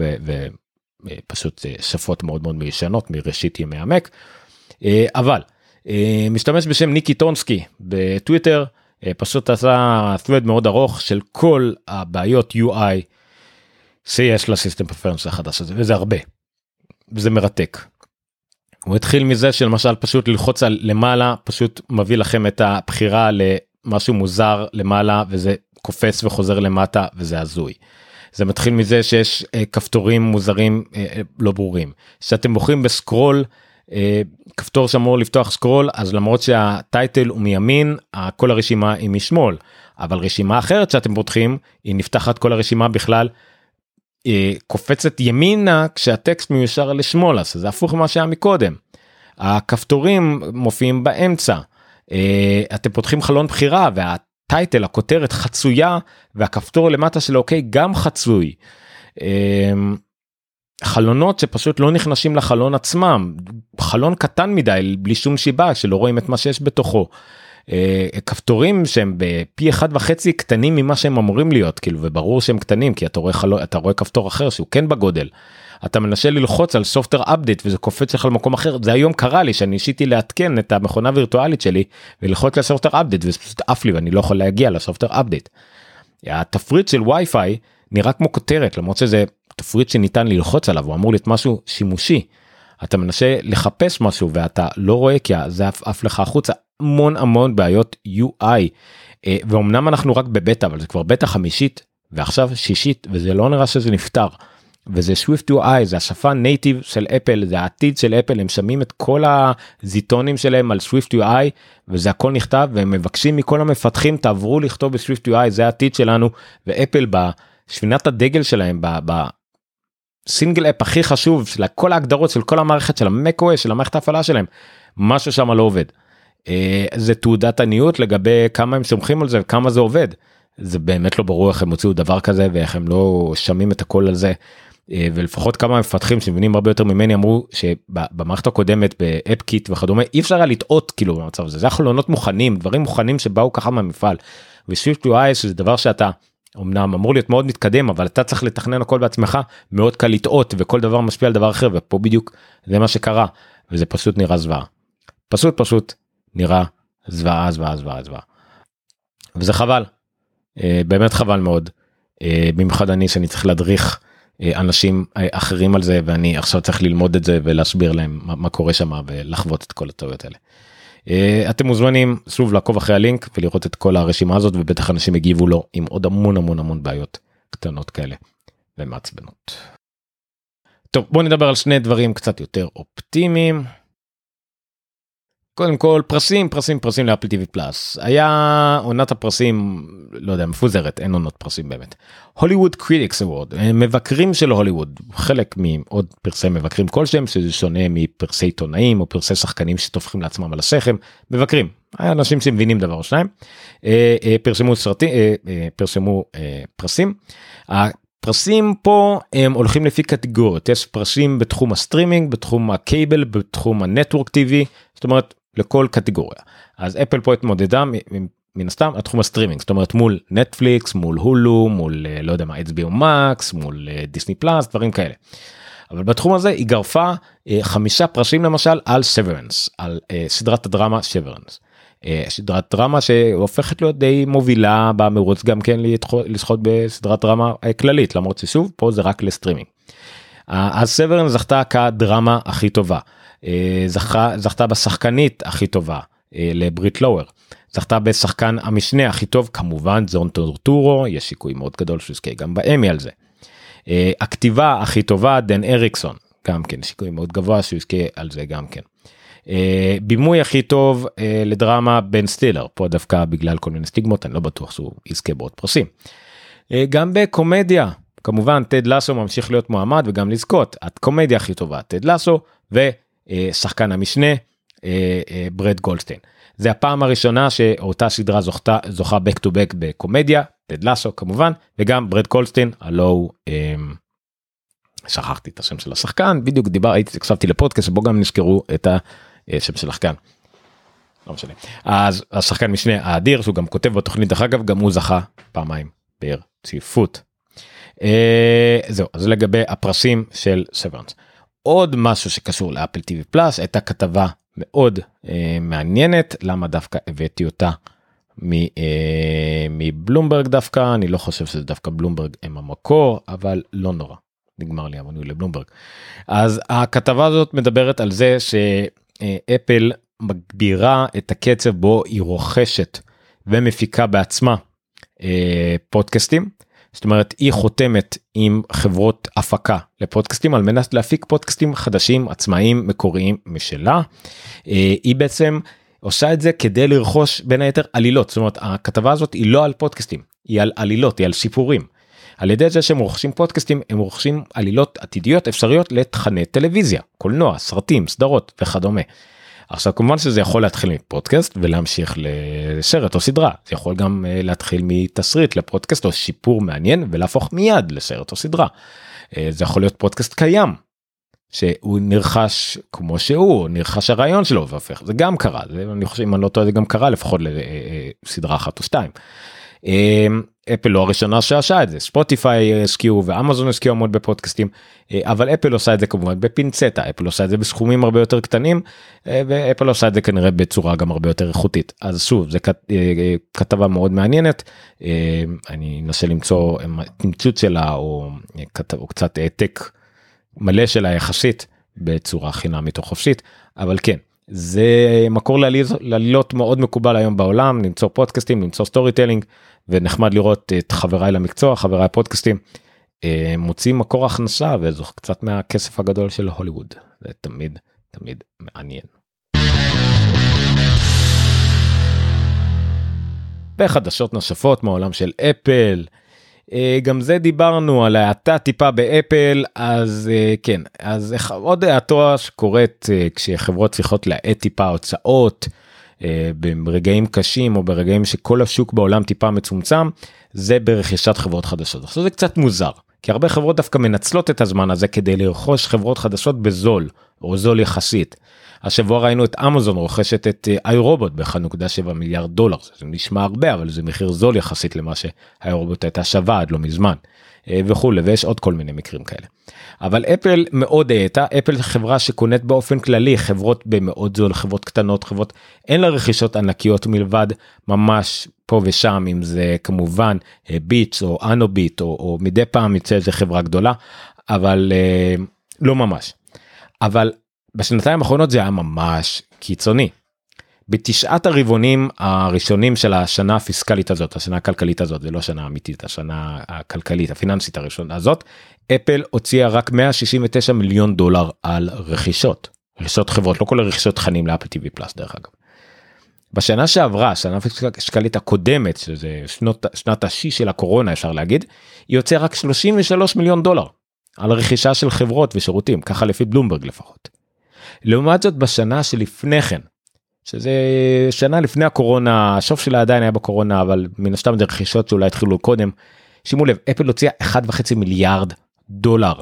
ופשוט אה, שפות מאוד מאוד מישנות מראשית ימי המק. אה, אבל משתמש בשם ניקי טונסקי בטוויטר פשוט עשה thread מאוד ארוך של כל הבעיות UI שיש ל System Preferences החדש הזה וזה הרבה. וזה מרתק. הוא התחיל מזה שלמשל פשוט ללחוץ על למעלה פשוט מביא לכם את הבחירה למשהו מוזר למעלה וזה קופץ וחוזר למטה וזה הזוי. זה מתחיל מזה שיש אה, כפתורים מוזרים אה, אה לא ברורים שאתם בוחרים ב scroll אה, כפתור שאמור לפתוח scroll אז למרות שה title הוא מימין כל הרשימה היא משמאל אבל רשימה אחרת שאתם פותחים היא נפתחת כל הרשימה בכלל קופצת ימינה כשהטקסט מיושר לשמאלה זה הפוך ממה שהיה מקודם. הכפתורים מופיעים באמצע. אה, אתם פותחים חלון בחירה והטייטל הכותרת חצויה והכפתור למטה של אוקיי גם חצוי. אה, חלונות שפשוט לא נכנסים לחלון עצמם חלון קטן מדי בלי שום שיבה שלא רואים את מה שיש בתוכו. אה, כפתורים שהם בפי אחד וחצי קטנים ממה שהם אמורים להיות כאילו וברור שהם קטנים כי אתה רואה חלון אתה רואה כפתור אחר שהוא כן בגודל. אתה מנסה ללחוץ על סופטר אפדייט וזה קופץ לך למקום אחר זה היום קרה לי שאני ניסיתי לעדכן את המכונה הווירטואלית שלי וללחוץ לסופטר אפדייט וזה פשוט עף לי ואני לא יכול להגיע לסופטר אפדייט. התפריט של וי-פיי נראה כמו כותרת למרות שזה תפריט שניתן ללחוץ עליו הוא אמור להיות משהו שימושי. אתה מנסה לחפש משהו ואתה לא רואה כי זה עף לך החוצה המון המון בעיות UI אה, ואומנם אנחנו רק בבטא אבל זה כבר בטא חמישית ועכשיו שישית וזה לא נראה שזה נפתר. וזה swift UI זה השפה נייטיב של אפל זה העתיד של אפל הם שמים את כל הזיטונים שלהם על swift UI וזה הכל נכתב והם מבקשים מכל המפתחים תעברו לכתוב בסוויפט UI זה העתיד שלנו ואפל בשפינת הדגל שלהם בסינגל אפ הכי חשוב של כל ההגדרות של כל המערכת של המקו של המערכת ההפעלה שלהם משהו שם לא עובד. אה, זה תעודת עניות לגבי כמה הם סומכים על זה וכמה זה עובד. זה באמת לא ברור איך הם הוציאו דבר כזה ואיך הם לא שמים את הכל על זה. אה, ולפחות כמה מפתחים שמבינים הרבה יותר ממני אמרו שבמערכת הקודמת באפקיט וכדומה אי אפשר היה לטעות כאילו במצב הזה זה חלונות מוכנים דברים מוכנים שבאו ככה מהמפעל. וסוויפט UI שזה דבר שאתה אמנם אמור להיות מאוד מתקדם אבל אתה צריך לתכנן הכל בעצמך מאוד קל לטעות וכל דבר משפיע על דבר אחר ופה בדיוק זה מה שקרה וזה פשוט נראה זוועה. פשוט פשוט נראה זוועה זוועה זוועה זוועה. וזה חבל. אה, באמת חבל מאוד. אה, במיוחד אני שאני צריך להדריך אה, אנשים אחרים על זה ואני עכשיו צריך ללמוד את זה ולהסביר להם מה, מה קורה שם ולחוות את כל הטעויות האלה. אתם מוזמנים שוב לעקוב אחרי הלינק ולראות את כל הרשימה הזאת ובטח אנשים יגיבו לו עם עוד המון המון המון בעיות קטנות כאלה ומעצבנות. טוב בוא נדבר על שני דברים קצת יותר אופטימיים. קודם כל פרסים פרסים פרסים לאפל TV פלאס. היה עונת הפרסים לא יודע מפוזרת אין עונות פרסים באמת. Hollywood Critics Award מבקרים של הוליווד חלק מעוד פרסי מבקרים כלשהם שזה שונה מפרסי עיתונאים או פרסי שחקנים שטופחים לעצמם על השכם מבקרים. אנשים שמבינים דבר או שניים. אה, אה, פרסמו סרטים אה, פרסמו פרסים. פרסים פה הם הולכים לפי קטגוריות. יש פרסים בתחום הסטרימינג בתחום ה cable בתחום ה network TV. זאת אומרת לכל קטגוריה אז אפל פה התמודדה מן הסתם התחום הסטרימינג זאת אומרת מול נטפליקס מול הולו מול אה, לא יודע מה HBO מקס מול דיסני אה, פלאס דברים כאלה. אבל בתחום הזה היא גרפה אה, חמישה פרסים למשל על סוורנס על סדרת הדרמה סוורנס. סדרת דרמה שהופכת להיות די מובילה במרוץ גם כן לזכות בסדרת דרמה כללית למרות ששוב פה זה רק לסטרימינג. אז סוורנס זכתה כדרמה הכי טובה. זכה זכתה בשחקנית הכי טובה לבריט לואוור. זכתה בשחקן המשנה הכי טוב כמובן ג'ון טורטורו יש סיכוי מאוד גדול שהוא יזכה גם באמי על זה. אה, הכתיבה הכי טובה דן אריקסון גם כן סיכוי מאוד גבוה שהוא יזכה על זה גם כן. אה, בימוי הכי טוב אה, לדרמה בן סטילר פה דווקא בגלל כל מיני סטיגמות אני לא בטוח שהוא יזכה בעוד פרסים. גם בקומדיה כמובן טד לסו ממשיך להיות מועמד וגם לזכות הקומדיה הכי טובה טד לסו ושחקן המשנה ברד גולדשטיין. זה הפעם הראשונה שאותה סדרה זוכתה זוכה back to back בקומדיה, טד כמובן, וגם ברד קולסטין, הלו הוא, שכחתי את השם של השחקן, בדיוק דיבר, הייתי, הקשבתי לפודקאסט שבו גם נזכרו את השם של השחקן. לא משנה. אז השחקן משנה האדיר שהוא גם כותב בתוכנית דרך אגב גם הוא זכה פעמיים ברציפות. אה, זהו אז לגבי הפרסים של סוורנס. עוד משהו שקשור לאפל טיווי פלאס הייתה כתבה מאוד אה, מעניינת למה דווקא הבאתי אותה אה, מבלומברג דווקא אני לא חושב שזה דווקא בלומברג הם המקור אבל לא נורא נגמר לי המנוי לבלומברג. אז הכתבה הזאת מדברת על זה שאפל מגבירה את הקצב בו היא רוכשת ומפיקה בעצמה אה, פודקאסטים זאת אומרת היא חותמת עם חברות הפקה לפודקאסטים על מנת להפיק פודקאסטים חדשים עצמאיים מקוריים משלה. אה, היא בעצם עושה את זה כדי לרכוש בין היתר עלילות זאת אומרת הכתבה הזאת היא לא על פודקאסטים היא על עלילות היא על סיפורים. על ידי זה שהם רוכשים פודקאסטים הם רוכשים עלילות עתידיות אפשריות לתכני טלוויזיה קולנוע סרטים סדרות וכדומה. עכשיו כמובן שזה יכול להתחיל מפודקאסט ולהמשיך לסרט או סדרה זה יכול גם אה, להתחיל מתסריט לפודקאסט או שיפור מעניין ולהפוך מיד לסרט או סדרה. אה, זה יכול להיות פודקאסט קיים שהוא נרכש כמו שהוא נרכש הרעיון שלו והופך זה גם קרה זה אני חושב אם אני לא טועה זה גם קרה לפחות לסדרה אחת או שתיים. אפל לא הראשונה שעשה את זה. ספוטיפיי השקיעו ואמזון השקיעו המון בפודקאסטים אה, אבל אפל עושה את זה כמובן בפינצטה אפל עושה את זה בסכומים הרבה יותר קטנים אה, ואפל עושה את זה כנראה בצורה גם הרבה יותר איכותית. אז שוב זה אה, כתבה מאוד מעניינת אני אנסה למצוא תמצות שלה או, או קצת העתק מלא שלה יחסית בצורה חינמית או חופשית אבל כן זה מקור לעלילות מאוד מקובל היום בעולם למצוא פודקאסטים למצוא storytelling ונחמד לראות את חבריי למקצוע חבריי הפודקאסטים אה, מוצאים מקור הכנסה וזו קצת מהכסף הגדול של הוליווד. זה תמיד תמיד מעניין. בחדשות נוספות מעולם של אפל. אה, גם זה דיברנו על האטה טיפה באפל אז אה, כן אז עוד האטה שקורית כשחברות צריכות להאט טיפה הוצאות ברגעים קשים או ברגעים שכל השוק בעולם טיפה מצומצם זה ברכישת חברות חדשות. עכשיו זה קצת מוזר כי הרבה חברות דווקא מנצלות את הזמן הזה כדי לרכוש חברות חדשות בזול או זול יחסית. השבוע ראינו את אמזון רוכשת את איי רובוט ב-1.7 מיליארד דולר זה נשמע הרבה אבל זה מחיר זול יחסית למה שאיי רובוט הייתה שווה עד לא מזמן אה, וכולי ויש עוד כל מיני מקרים כאלה. אבל אפל מאוד האטה אפל חברה שקונית באופן כללי חברות במאוד זול חברות קטנות חברות אין לה רכישות ענקיות מלבד ממש פה ושם אם זה כמובן ביטס אה, או אנוביט או, או מדי פעם יצא איזה חברה גדולה אבל אה, לא ממש. אבל בשנתיים האחרונות זה היה ממש קיצוני. בתשעת הרבעונים הראשונים של השנה הפיסקלית הזאת השנה הכלכלית הזאת זה לא שנה אמיתית השנה הכלכלית הפיננסית הראשונה הזאת אפל הוציאה רק 169 מיליון דולר על רכישות רכישות חברות לא כל הרכישות תכנים לאפל טיווי פלאס דרך אגב. בשנה שעברה שנה שקלית הקודמת שזה שנות שנת השיא של הקורונה אפשר להגיד היא יוצא רק 33 מיליון דולר על רכישה של חברות ושירותים ככה לפי בלומברג לפחות. לעומת זאת בשנה שלפני כן שזה שנה לפני הקורונה הסוף שלה עדיין היה בקורונה אבל מן הסתם זה רכישות שאולי התחילו קודם. שימו לב אפל הוציאה 1.5 מיליארד דולר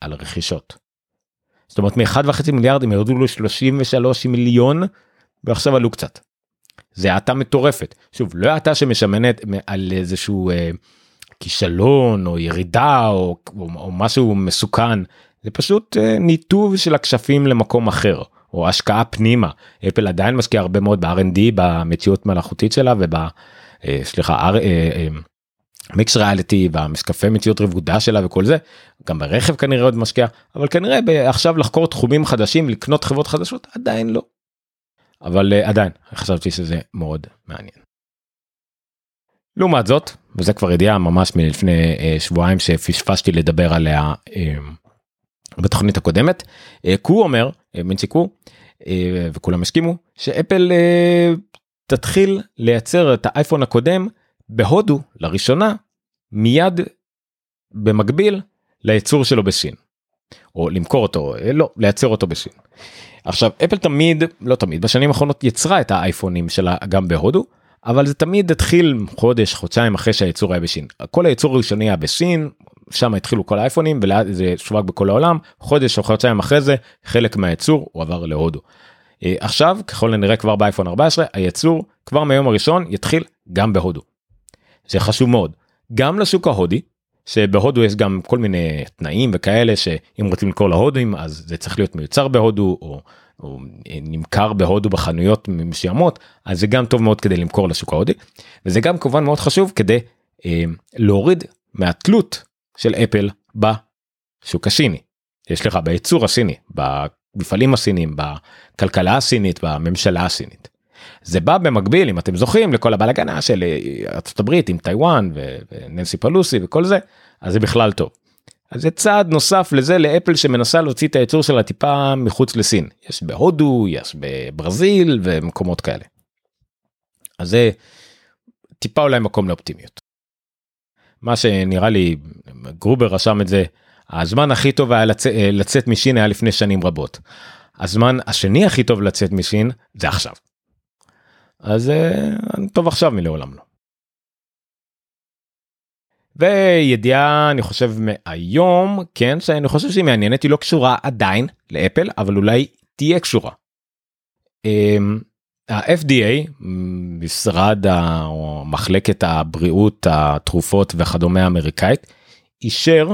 על רכישות. זאת אומרת מ-1.5 מיליארד הם ירדו ל-33 מיליון ועכשיו עלו קצת. זה האטה מטורפת שוב לא האטה שמשמנת על איזשהו אה, כישלון או ירידה או, או, או משהו מסוכן זה פשוט אה, ניתוב של הכשפים למקום אחר או השקעה פנימה אפל עדיין משקיע הרבה מאוד ב-R&D במציאות מלאכותית שלה וב... אה, סליחה אה, אה, מיקס ריאליטי והמשקפי מציאות רבודה שלה וכל זה גם ברכב כנראה עוד משקיע אבל כנראה עכשיו לחקור תחומים חדשים לקנות חברות חדשות עדיין לא. אבל uh, עדיין חשבתי שזה מאוד מעניין. לעומת זאת וזה כבר ידיעה ממש מלפני uh, שבועיים שפשפשתי לדבר עליה uh, בתוכנית הקודמת uh, קו אומר uh, מינצ'י קו uh, וכולם הסכימו שאפל תתחיל לייצר את האייפון הקודם בהודו לראשונה מיד במקביל לייצור שלו בסין. או למכור אותו לא לייצר אותו בסין. עכשיו אפל תמיד לא תמיד בשנים האחרונות יצרה את האייפונים שלה גם בהודו אבל זה תמיד התחיל חודש חודשיים אחרי שהייצור היה בסין כל הייצור הראשוני היה בסין שם התחילו כל האייפונים וזה שווק בכל העולם חודש או חודשיים אחרי זה חלק מהייצור הוא עבר להודו. אה, עכשיו ככל הנראה כבר באייפון 14 הייצור כבר מהיום הראשון יתחיל גם בהודו. זה חשוב מאוד גם לשוק ההודי שבהודו יש גם כל מיני תנאים וכאלה שאם רוצים לקרוא להודים אז זה צריך להיות מיוצר בהודו או, או נמכר בהודו בחנויות מסוימות אז זה גם טוב מאוד כדי למכור לשוק ההודי וזה גם כמובן מאוד חשוב כדי אה, להוריד מהתלות של אפל בשוק הסיני. יש לך בייצור הסיני במפעלים הסינים בכלכלה הסינית בממשלה הסינית. זה בא במקביל אם אתם זוכרים לכל הבלגנה של אה, ארצות הברית עם טיוואן וננסי פלוסי וכל זה אז זה בכלל טוב. אז זה צעד נוסף לזה לאפל שמנסה להוציא את הייצור שלה טיפה מחוץ לסין יש בהודו יש בברזיל ומקומות כאלה. אז זה טיפה אולי מקום לאופטימיות. מה שנראה לי גרובר רשם את זה הזמן הכי טוב היה לצ... אה, לצאת מסין היה לפני שנים רבות. הזמן השני הכי טוב לצאת מסין זה עכשיו. אז uh, טוב עכשיו מלעולם לא. וידיעה אני חושב מהיום כן שאני חושב שהיא מעניינת היא לא קשורה עדיין לאפל אבל אולי תהיה קשורה. ה-FDA משרד. או מחלקת הבריאות התרופות וכדומה האמריקאית אישר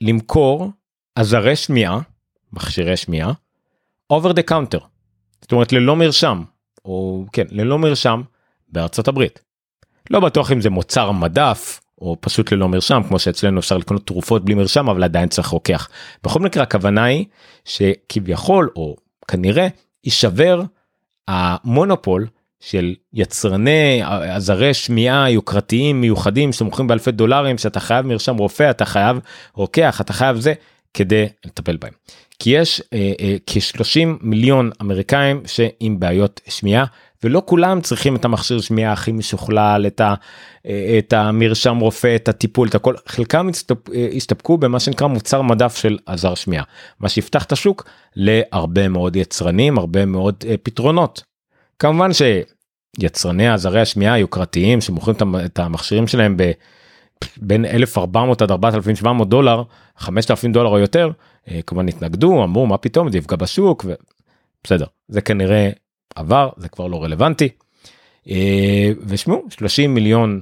למכור עזרי שמיעה מכשירי שמיעה over the counter. זאת אומרת ללא מרשם או כן ללא מרשם בארצות הברית. לא בטוח אם זה מוצר מדף או פשוט ללא מרשם כמו שאצלנו אפשר לקנות תרופות בלי מרשם אבל עדיין צריך רוקח. בכל מקרה הכוונה היא שכביכול או כנראה יישבר המונופול של יצרני עזרי שמיעה יוקרתיים מיוחדים שמוכרים באלפי דולרים שאתה חייב מרשם רופא אתה חייב רוקח אתה חייב זה כדי לטפל בהם. כי יש אה, אה, כ-30 מיליון אמריקאים שעם בעיות שמיעה ולא כולם צריכים את המכשיר שמיעה הכי משוכלל את, ה, אה, את המרשם רופא את הטיפול את הכל חלקם הסתפ, אה, הסתפקו במה שנקרא מוצר מדף של עזר שמיעה מה שיפתח את השוק להרבה מאוד יצרנים הרבה מאוד אה, פתרונות. כמובן שיצרני עזרי השמיעה היוקרתיים שמוכרים את המכשירים שלהם ב... בין 1400 עד 4700 דולר 5000 דולר או יותר אה, כמובן התנגדו אמרו מה פתאום זה יפגע בשוק ובסדר זה כנראה עבר זה כבר לא רלוונטי. אה, ושמעו 30 מיליון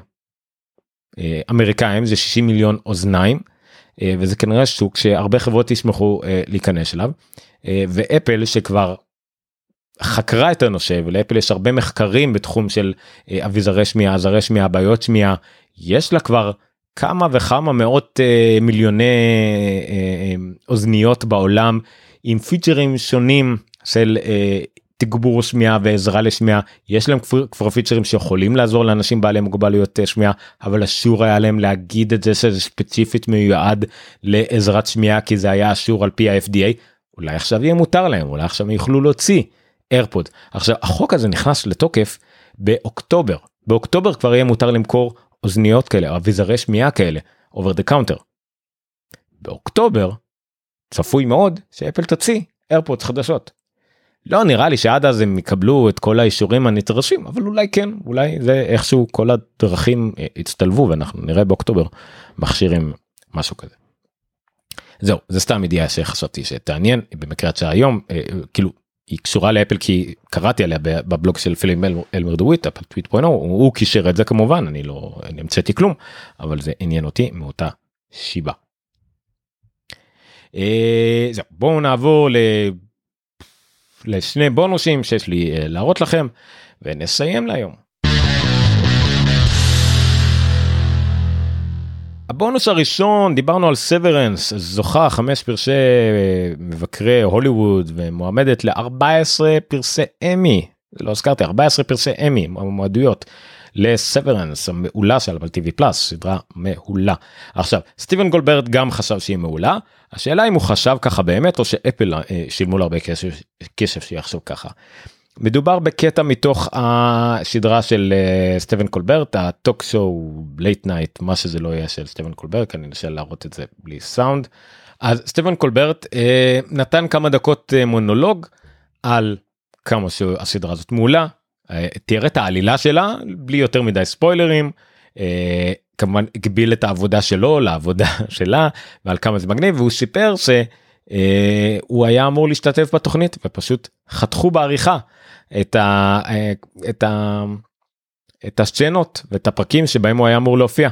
אה, אמריקאים זה 60 מיליון אוזניים וזה כנראה שוק שהרבה חברות ישמחו להיכנס אליו ואפל שכבר חקרה את הנושא ולאפל יש הרבה מחקרים בתחום של אביזרי שמיעה עזרי שמיעה בעיות שמיעה יש לה כבר כמה וכמה מאות אה, מיליוני אה, אה, אוזניות בעולם עם פיצ'רים שונים של אה, תגבור שמיעה ועזרה לשמיעה. יש להם כבר, כבר פיצ'רים שיכולים לעזור לאנשים בעלי מוגבלויות אה, שמיעה אבל אסור היה להם להגיד את זה שזה ספציפית מיועד לעזרת שמיעה כי זה היה אסור על פי ה-FDA אולי עכשיו יהיה מותר להם אולי עכשיו יוכלו להוציא איירפוד עכשיו החוק הזה נכנס לתוקף באוקטובר. באוקטובר כבר יהיה מותר למכור אוזניות כאלה אביזרי שמיעה כאלה over the counter. באוקטובר צפוי מאוד שאפל תוציא איירפודס חדשות. לא נראה לי שעד אז הם יקבלו את כל האישורים הנדרשים אבל אולי כן אולי זה איכשהו כל הדרכים אה, יצטלבו ואנחנו נראה באוקטובר מכשירים משהו כזה. זהו זה סתם ידיעה שחשבתי שתעניין במקרה שהיום אה, כאילו היא קשורה לאפל כי קראתי עליה בבלוג של פילים אלמר דוויט אפל טוויט פוינו הוא קישר את זה כמובן אני לא המצאתי כלום אבל זה עניין אותי מאותה שיבה. אה, בואו נעבור ל... לשני בונוסים שיש לי אה, להראות לכם ונסיים להיום. הבונוס הראשון דיברנו על סוורנס זוכה חמש פרסי אה, מבקרי הוליווד ומועמדת ל-14 פרסי אמי לא הזכרתי 14 פרסי אמי מועדויות לסוורנס המעולה של אבל טיווי פלאס סדרה מעולה עכשיו סטיבן גולברט גם חשב שהיא מעולה השאלה אם הוא חשב ככה באמת או שאפל אה, שילמו לו הרבה כסף, כסף שיחשוב ככה. מדובר בקטע מתוך השדרה של uh, סטבן קולברט ה talk show late night מה שזה לא יהיה של סטבן קולברט אני אנסה להראות את זה בלי סאונד. אז סטבן קולברט uh, נתן כמה דקות uh, מונולוג על כמה שהסדרה הזאת מעולה uh, תיאר את העלילה שלה בלי יותר מדי ספוילרים. Uh, כמובן הגביל את העבודה שלו לעבודה שלה ועל כמה זה מגניב והוא סיפר שהוא היה אמור להשתתף בתוכנית ופשוט חתכו בעריכה את, ה, את, ה, את הסצנות ואת הפרקים שבהם הוא היה אמור להופיע.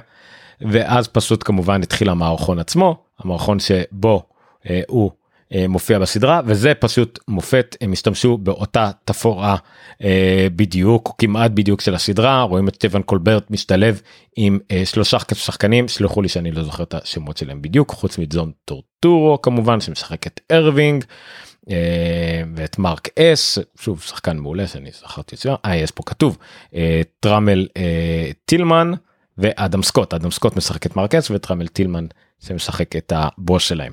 ואז פשוט כמובן התחיל המערכון עצמו המערכון שבו אה, הוא אה, מופיע בסדרה וזה פשוט מופת הם השתמשו באותה תפאורה אה, בדיוק כמעט בדיוק של הסדרה רואים את סטיבן קולברט משתלב עם אה, שלושה שחקנים שלחו לי שאני לא זוכר את השמות שלהם בדיוק חוץ מזון טורטורו כמובן שמשחק את ארווינג אה, ואת מרק אס שוב שחקן מעולה שאני זכרתי את זה אה יש פה כתוב אה, טראמל אה, טילמן ואדם סקוט אדם סקוט משחק את מרק אס וטראמל טילמן שמשחק את הבוס שלהם.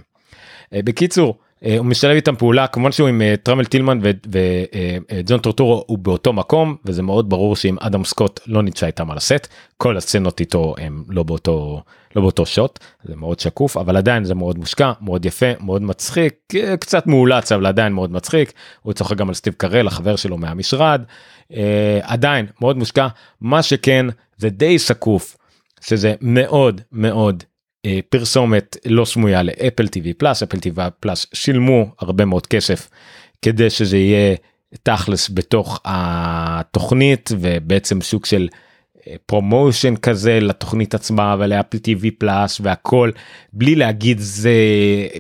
בקיצור אה, הוא משלב איתם פעולה כמובן שהוא עם אה, טראמל טילמן וג'ון אה, טורטורו הוא באותו מקום וזה מאוד ברור שאם אדם סקוט לא נמצא איתם על הסט כל הסצנות איתו הם לא באותו לא באותו שוט זה מאוד שקוף אבל עדיין זה מאוד מושקע מאוד יפה מאוד מצחיק קצת מאולץ אבל עדיין מאוד מצחיק. הוא צוחק גם על סטיב קרל החבר שלו מהמשרד. עדיין מאוד מושקע. מה שכן זה די שקוף שזה מאוד מאוד אה, פרסומת לא סמויה ל Apple TV Plus Apple TV Plus שילמו הרבה מאוד כסף כדי שזה יהיה תכלס בתוך התוכנית ובעצם סוג של promotion אה, כזה לתוכנית עצמה ול Apple TV Plus והכל בלי להגיד זה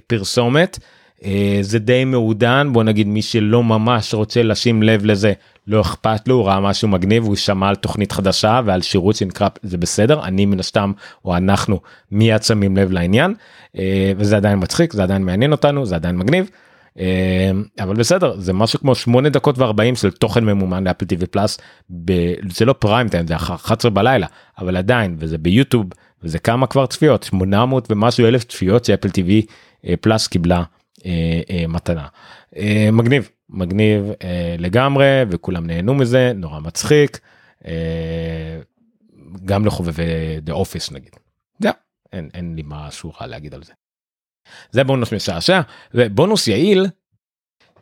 פרסומת. אה, זה די מעודן בוא נגיד מי שלא ממש רוצה לשים לב לזה לא אכפת לו הוא ראה משהו מגניב הוא שמע על תוכנית חדשה ועל שירות שנקרא זה בסדר אני מן הסתם או אנחנו מיד שמים לב לעניין אה, וזה עדיין מצחיק זה עדיין מעניין אותנו זה עדיין מגניב. אה, אבל בסדר זה משהו כמו 8 דקות ו40 של תוכן ממומן לאפל טיווי פלאס זה לא פריים טיים זה 11 בלילה אבל עדיין וזה ביוטיוב וזה כמה כבר צפיות 800 ומשהו אלף צפיות ש Apple TV Plus קיבלה מתנה מגניב מגניב אה, לגמרי וכולם נהנו מזה נורא מצחיק אה, גם לחובבי The Office נגיד. זה, אין, אין לי משהו רע להגיד על זה. זה בונוס משעשע ובונוס יעיל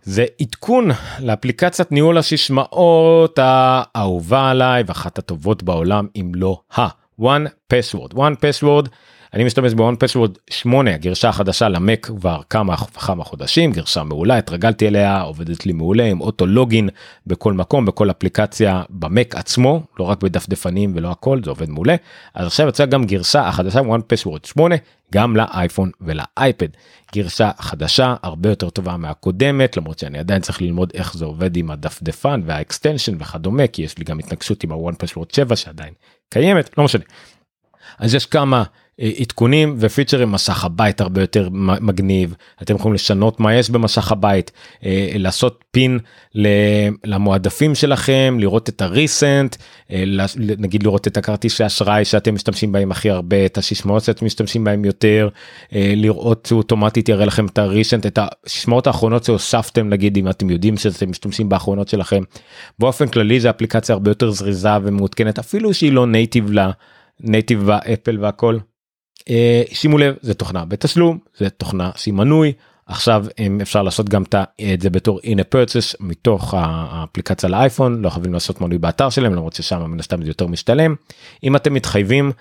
זה עדכון לאפליקציית ניהול הסיסמאות האהובה עליי ואחת הטובות בעולם אם לא ה one password one password אני משתמש ב-one password 8 הגרסה החדשה למק כבר כמה וכמה חודשים גרסה מעולה התרגלתי אליה עובדת לי מעולה עם auto login בכל מקום בכל אפליקציה במק עצמו לא רק בדפדפנים ולא הכל זה עובד מעולה אז עכשיו יצאה גם גרסה החדשה one password 8 גם לאייפון ולאייפד גרשה חדשה הרבה יותר טובה מהקודמת למרות שאני עדיין צריך ללמוד איך זה עובד עם הדפדפן וה extension וכדומה כי יש לי גם התנגשות עם ה-one password 7 שעדיין קיימת לא משנה. אז יש כמה עדכונים ופיצ'רים מסך הבית הרבה יותר מגניב אתם יכולים לשנות מה יש במשך הבית לעשות פין למועדפים שלכם לראות את הריסנט נגיד לראות את הכרטיסי אשראי שאתם משתמשים בהם הכי הרבה את השישמעות שאתם משתמשים בהם יותר לראות אוטומטית יראה לכם את הריסנט את השישמעות האחרונות שהוספתם נגיד אם אתם יודעים שאתם משתמשים באחרונות שלכם באופן כללי זה אפליקציה הרבה יותר זריזה ומעודכנת אפילו שהיא לא native לה native באפל והכל. אה, שימו לב זה תוכנה בתשלום זה תוכנה שהיא מנוי. עכשיו אם אפשר לעשות גם את זה בתור in-app purchase מתוך האפליקציה לאייפון לא חייבים לעשות מנוי באתר שלהם למרות ששם מן הסתם זה יותר משתלם. אם אתם מתחייבים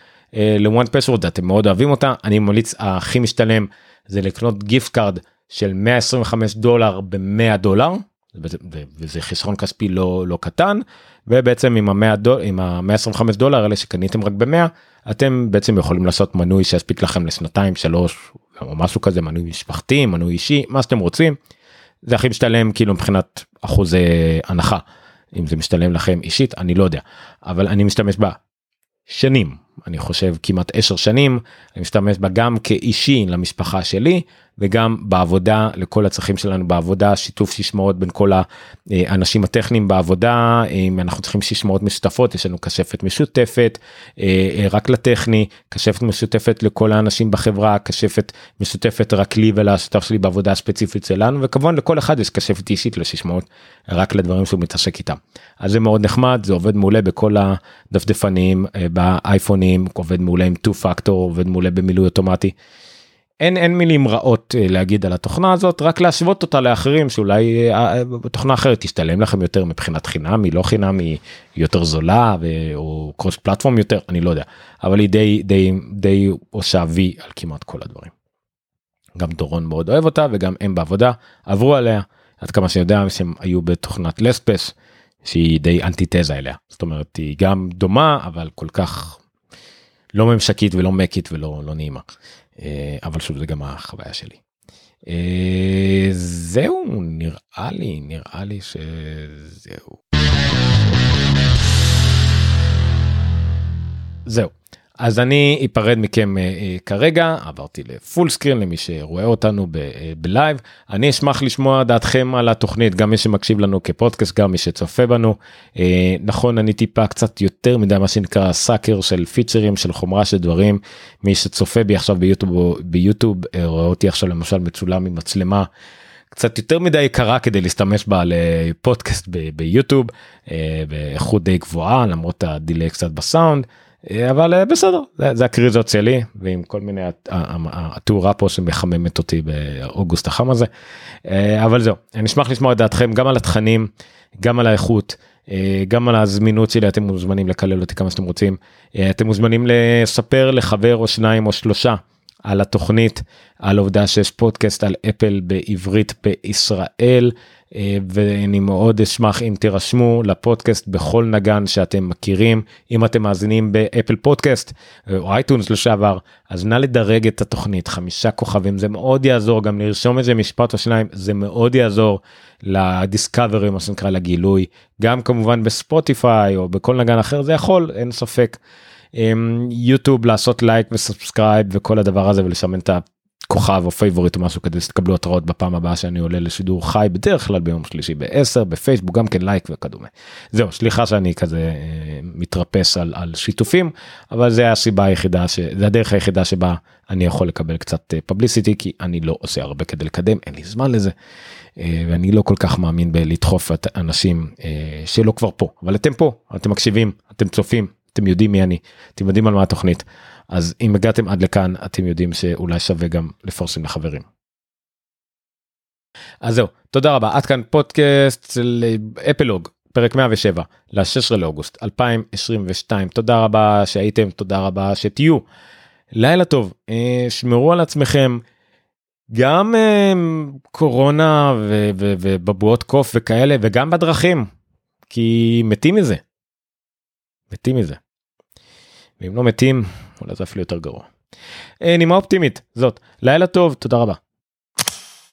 ל one password אתם מאוד אוהבים אותה אני ממליץ הכי משתלם זה לקנות gift card של 125 דולר ב-100 דולר וזה חסרון כספי לא לא קטן ובעצם עם עם ה-125 דולר האלה שקניתם רק ב-100 אתם בעצם יכולים לעשות מנוי שיספיק לכם לשנתיים שלוש או משהו כזה מנוי משפחתי מנוי אישי מה שאתם רוצים. זה הכי משתלם כאילו מבחינת אחוזי הנחה. אם זה משתלם לכם אישית אני לא יודע. אבל אני משתמש בה שנים. אני חושב כמעט 10 שנים. אני משתמש בה גם כאישי למשפחה שלי וגם בעבודה לכל הצרכים שלנו בעבודה שיתוף שישמעות בין כל האנשים הטכניים בעבודה אם אנחנו צריכים שישמעות משותפות יש לנו קשפת משותפת אה, רק לטכני קשפת משותפת לכל האנשים בחברה קשפת משותפת רק לי ולשותף שלי בעבודה הספציפית שלנו וכמובן לכל אחד יש קשפת אישית לשישמעות רק לדברים שהוא מתעסק איתם אז זה מאוד נחמד זה עובד מעולה בכל הדפדפנים אה, באייפונים עובד מעולה עם 2 פקטור עובד מעולה במילוי אוטומטי. אין אין מילים רעות אה, להגיד על התוכנה הזאת רק להשוות אותה לאחרים שאולי אה, אה, תוכנה אחרת תשתלם לכם יותר מבחינת חינם היא לא חינם היא יותר זולה או קרוס פלטפורם יותר אני לא יודע אבל היא די די די עושה וי על כמעט כל הדברים. גם דורון מאוד אוהב אותה וגם הם בעבודה עברו עליה עד כמה שאני יודע שהם היו בתוכנת לספס שהיא די אנטיתזה אליה זאת אומרת היא גם דומה אבל כל כך לא ממשקית ולא מקית ולא לא נעימה. אה, אבל שוב זה גם החוויה שלי. אה, זהו נראה לי נראה לי שזהו. זהו אז אני אפרד מכם uh, uh, כרגע עברתי ל full screen למי שרואה אותנו אה, ב live אני אשמח לשמוע דעתכם על התוכנית גם מי שמקשיב לנו כפודקאסט גם מי שצופה בנו נכון אני טיפה קצת יותר מדי מה שנקרא sucker של פיצ'רים של חומרה של דברים מי שצופה בי עכשיו ביוטיוב ביוטיוב רואה אותי עכשיו למשל מצולם עם מצלמה. קצת יותר מדי יקרה כדי להשתמש בה לפודקאסט ביוטיוב באיכות די גבוהה למרות ה delay קצת בסאונד. אבל אה, בסדר זה, הקריזות שלי ועם כל מיני התאורה פה שמחממת אותי באוגוסט החם הזה. אה, אבל זהו אני אשמח לשמוע את דעתכם גם על התכנים גם על האיכות אה, גם על הזמינות שלי אתם מוזמנים לקלל אותי כמה שאתם רוצים. אתם מוזמנים לספר לחבר או שניים או שלושה על התוכנית על עובדה שיש פודקאסט על אפל בעברית בישראל אה, ואני מאוד אשמח אם תירשמו לפודקאסט בכל נגן שאתם מכירים. אם אתם מאזינים באפל פודקאסט אה, או אייטונס לשעבר אז נא לדרג את התוכנית. חמישה כוכבים זה מאוד יעזור גם לרשום את זה משפט או שניים זה מאוד יעזור ל discovery מה שנקרא לגילוי. גם כמובן בספוטיפיי או בכל נגן אחר זה יכול אין ספק. יוטיוב לעשות לייק ו subscribe וכל הדבר הזה ולסמן את כוכב או favorite או משהו כדי שתקבלו התראות בפעם הבאה שאני עולה לשידור חי בדרך כלל ביום שלישי ב-10 בפייסבוק גם כן לייק וכדומה. זהו סליחה שאני כזה אה, מתרפס על, על שיתופים אבל זה הסיבה היחידה שזה הדרך היחידה שבה אני יכול לקבל קצת פבליסיטי אה, כי אני לא עושה הרבה כדי לקדם אין לי זמן לזה. אה, ואני לא כל כך מאמין בלדחוף את אנשים שלא כבר פה אבל אתם פה אתם מקשיבים אתם צופים אתם יודעים מי אני אתם יודעים על מה התוכנית אז אם הגעתם עד לכאן אתם יודעים שאולי שווה גם לפרסם לחברים. אז זהו תודה רבה עד כאן פודקאסט של אפלוג פרק 107 ל-16 לאוגוסט 2022 תודה רבה שהייתם תודה רבה שתהיו. לילה טוב אה, שמרו על עצמכם גם אה, קורונה ובבועות קוף וכאלה וגם בדרכים כי מתים מזה. מתים מזה. ואם לא מתים אולי זה אפילו יותר גרוע. אה, נימה אופטימית זאת לילה טוב תודה רבה.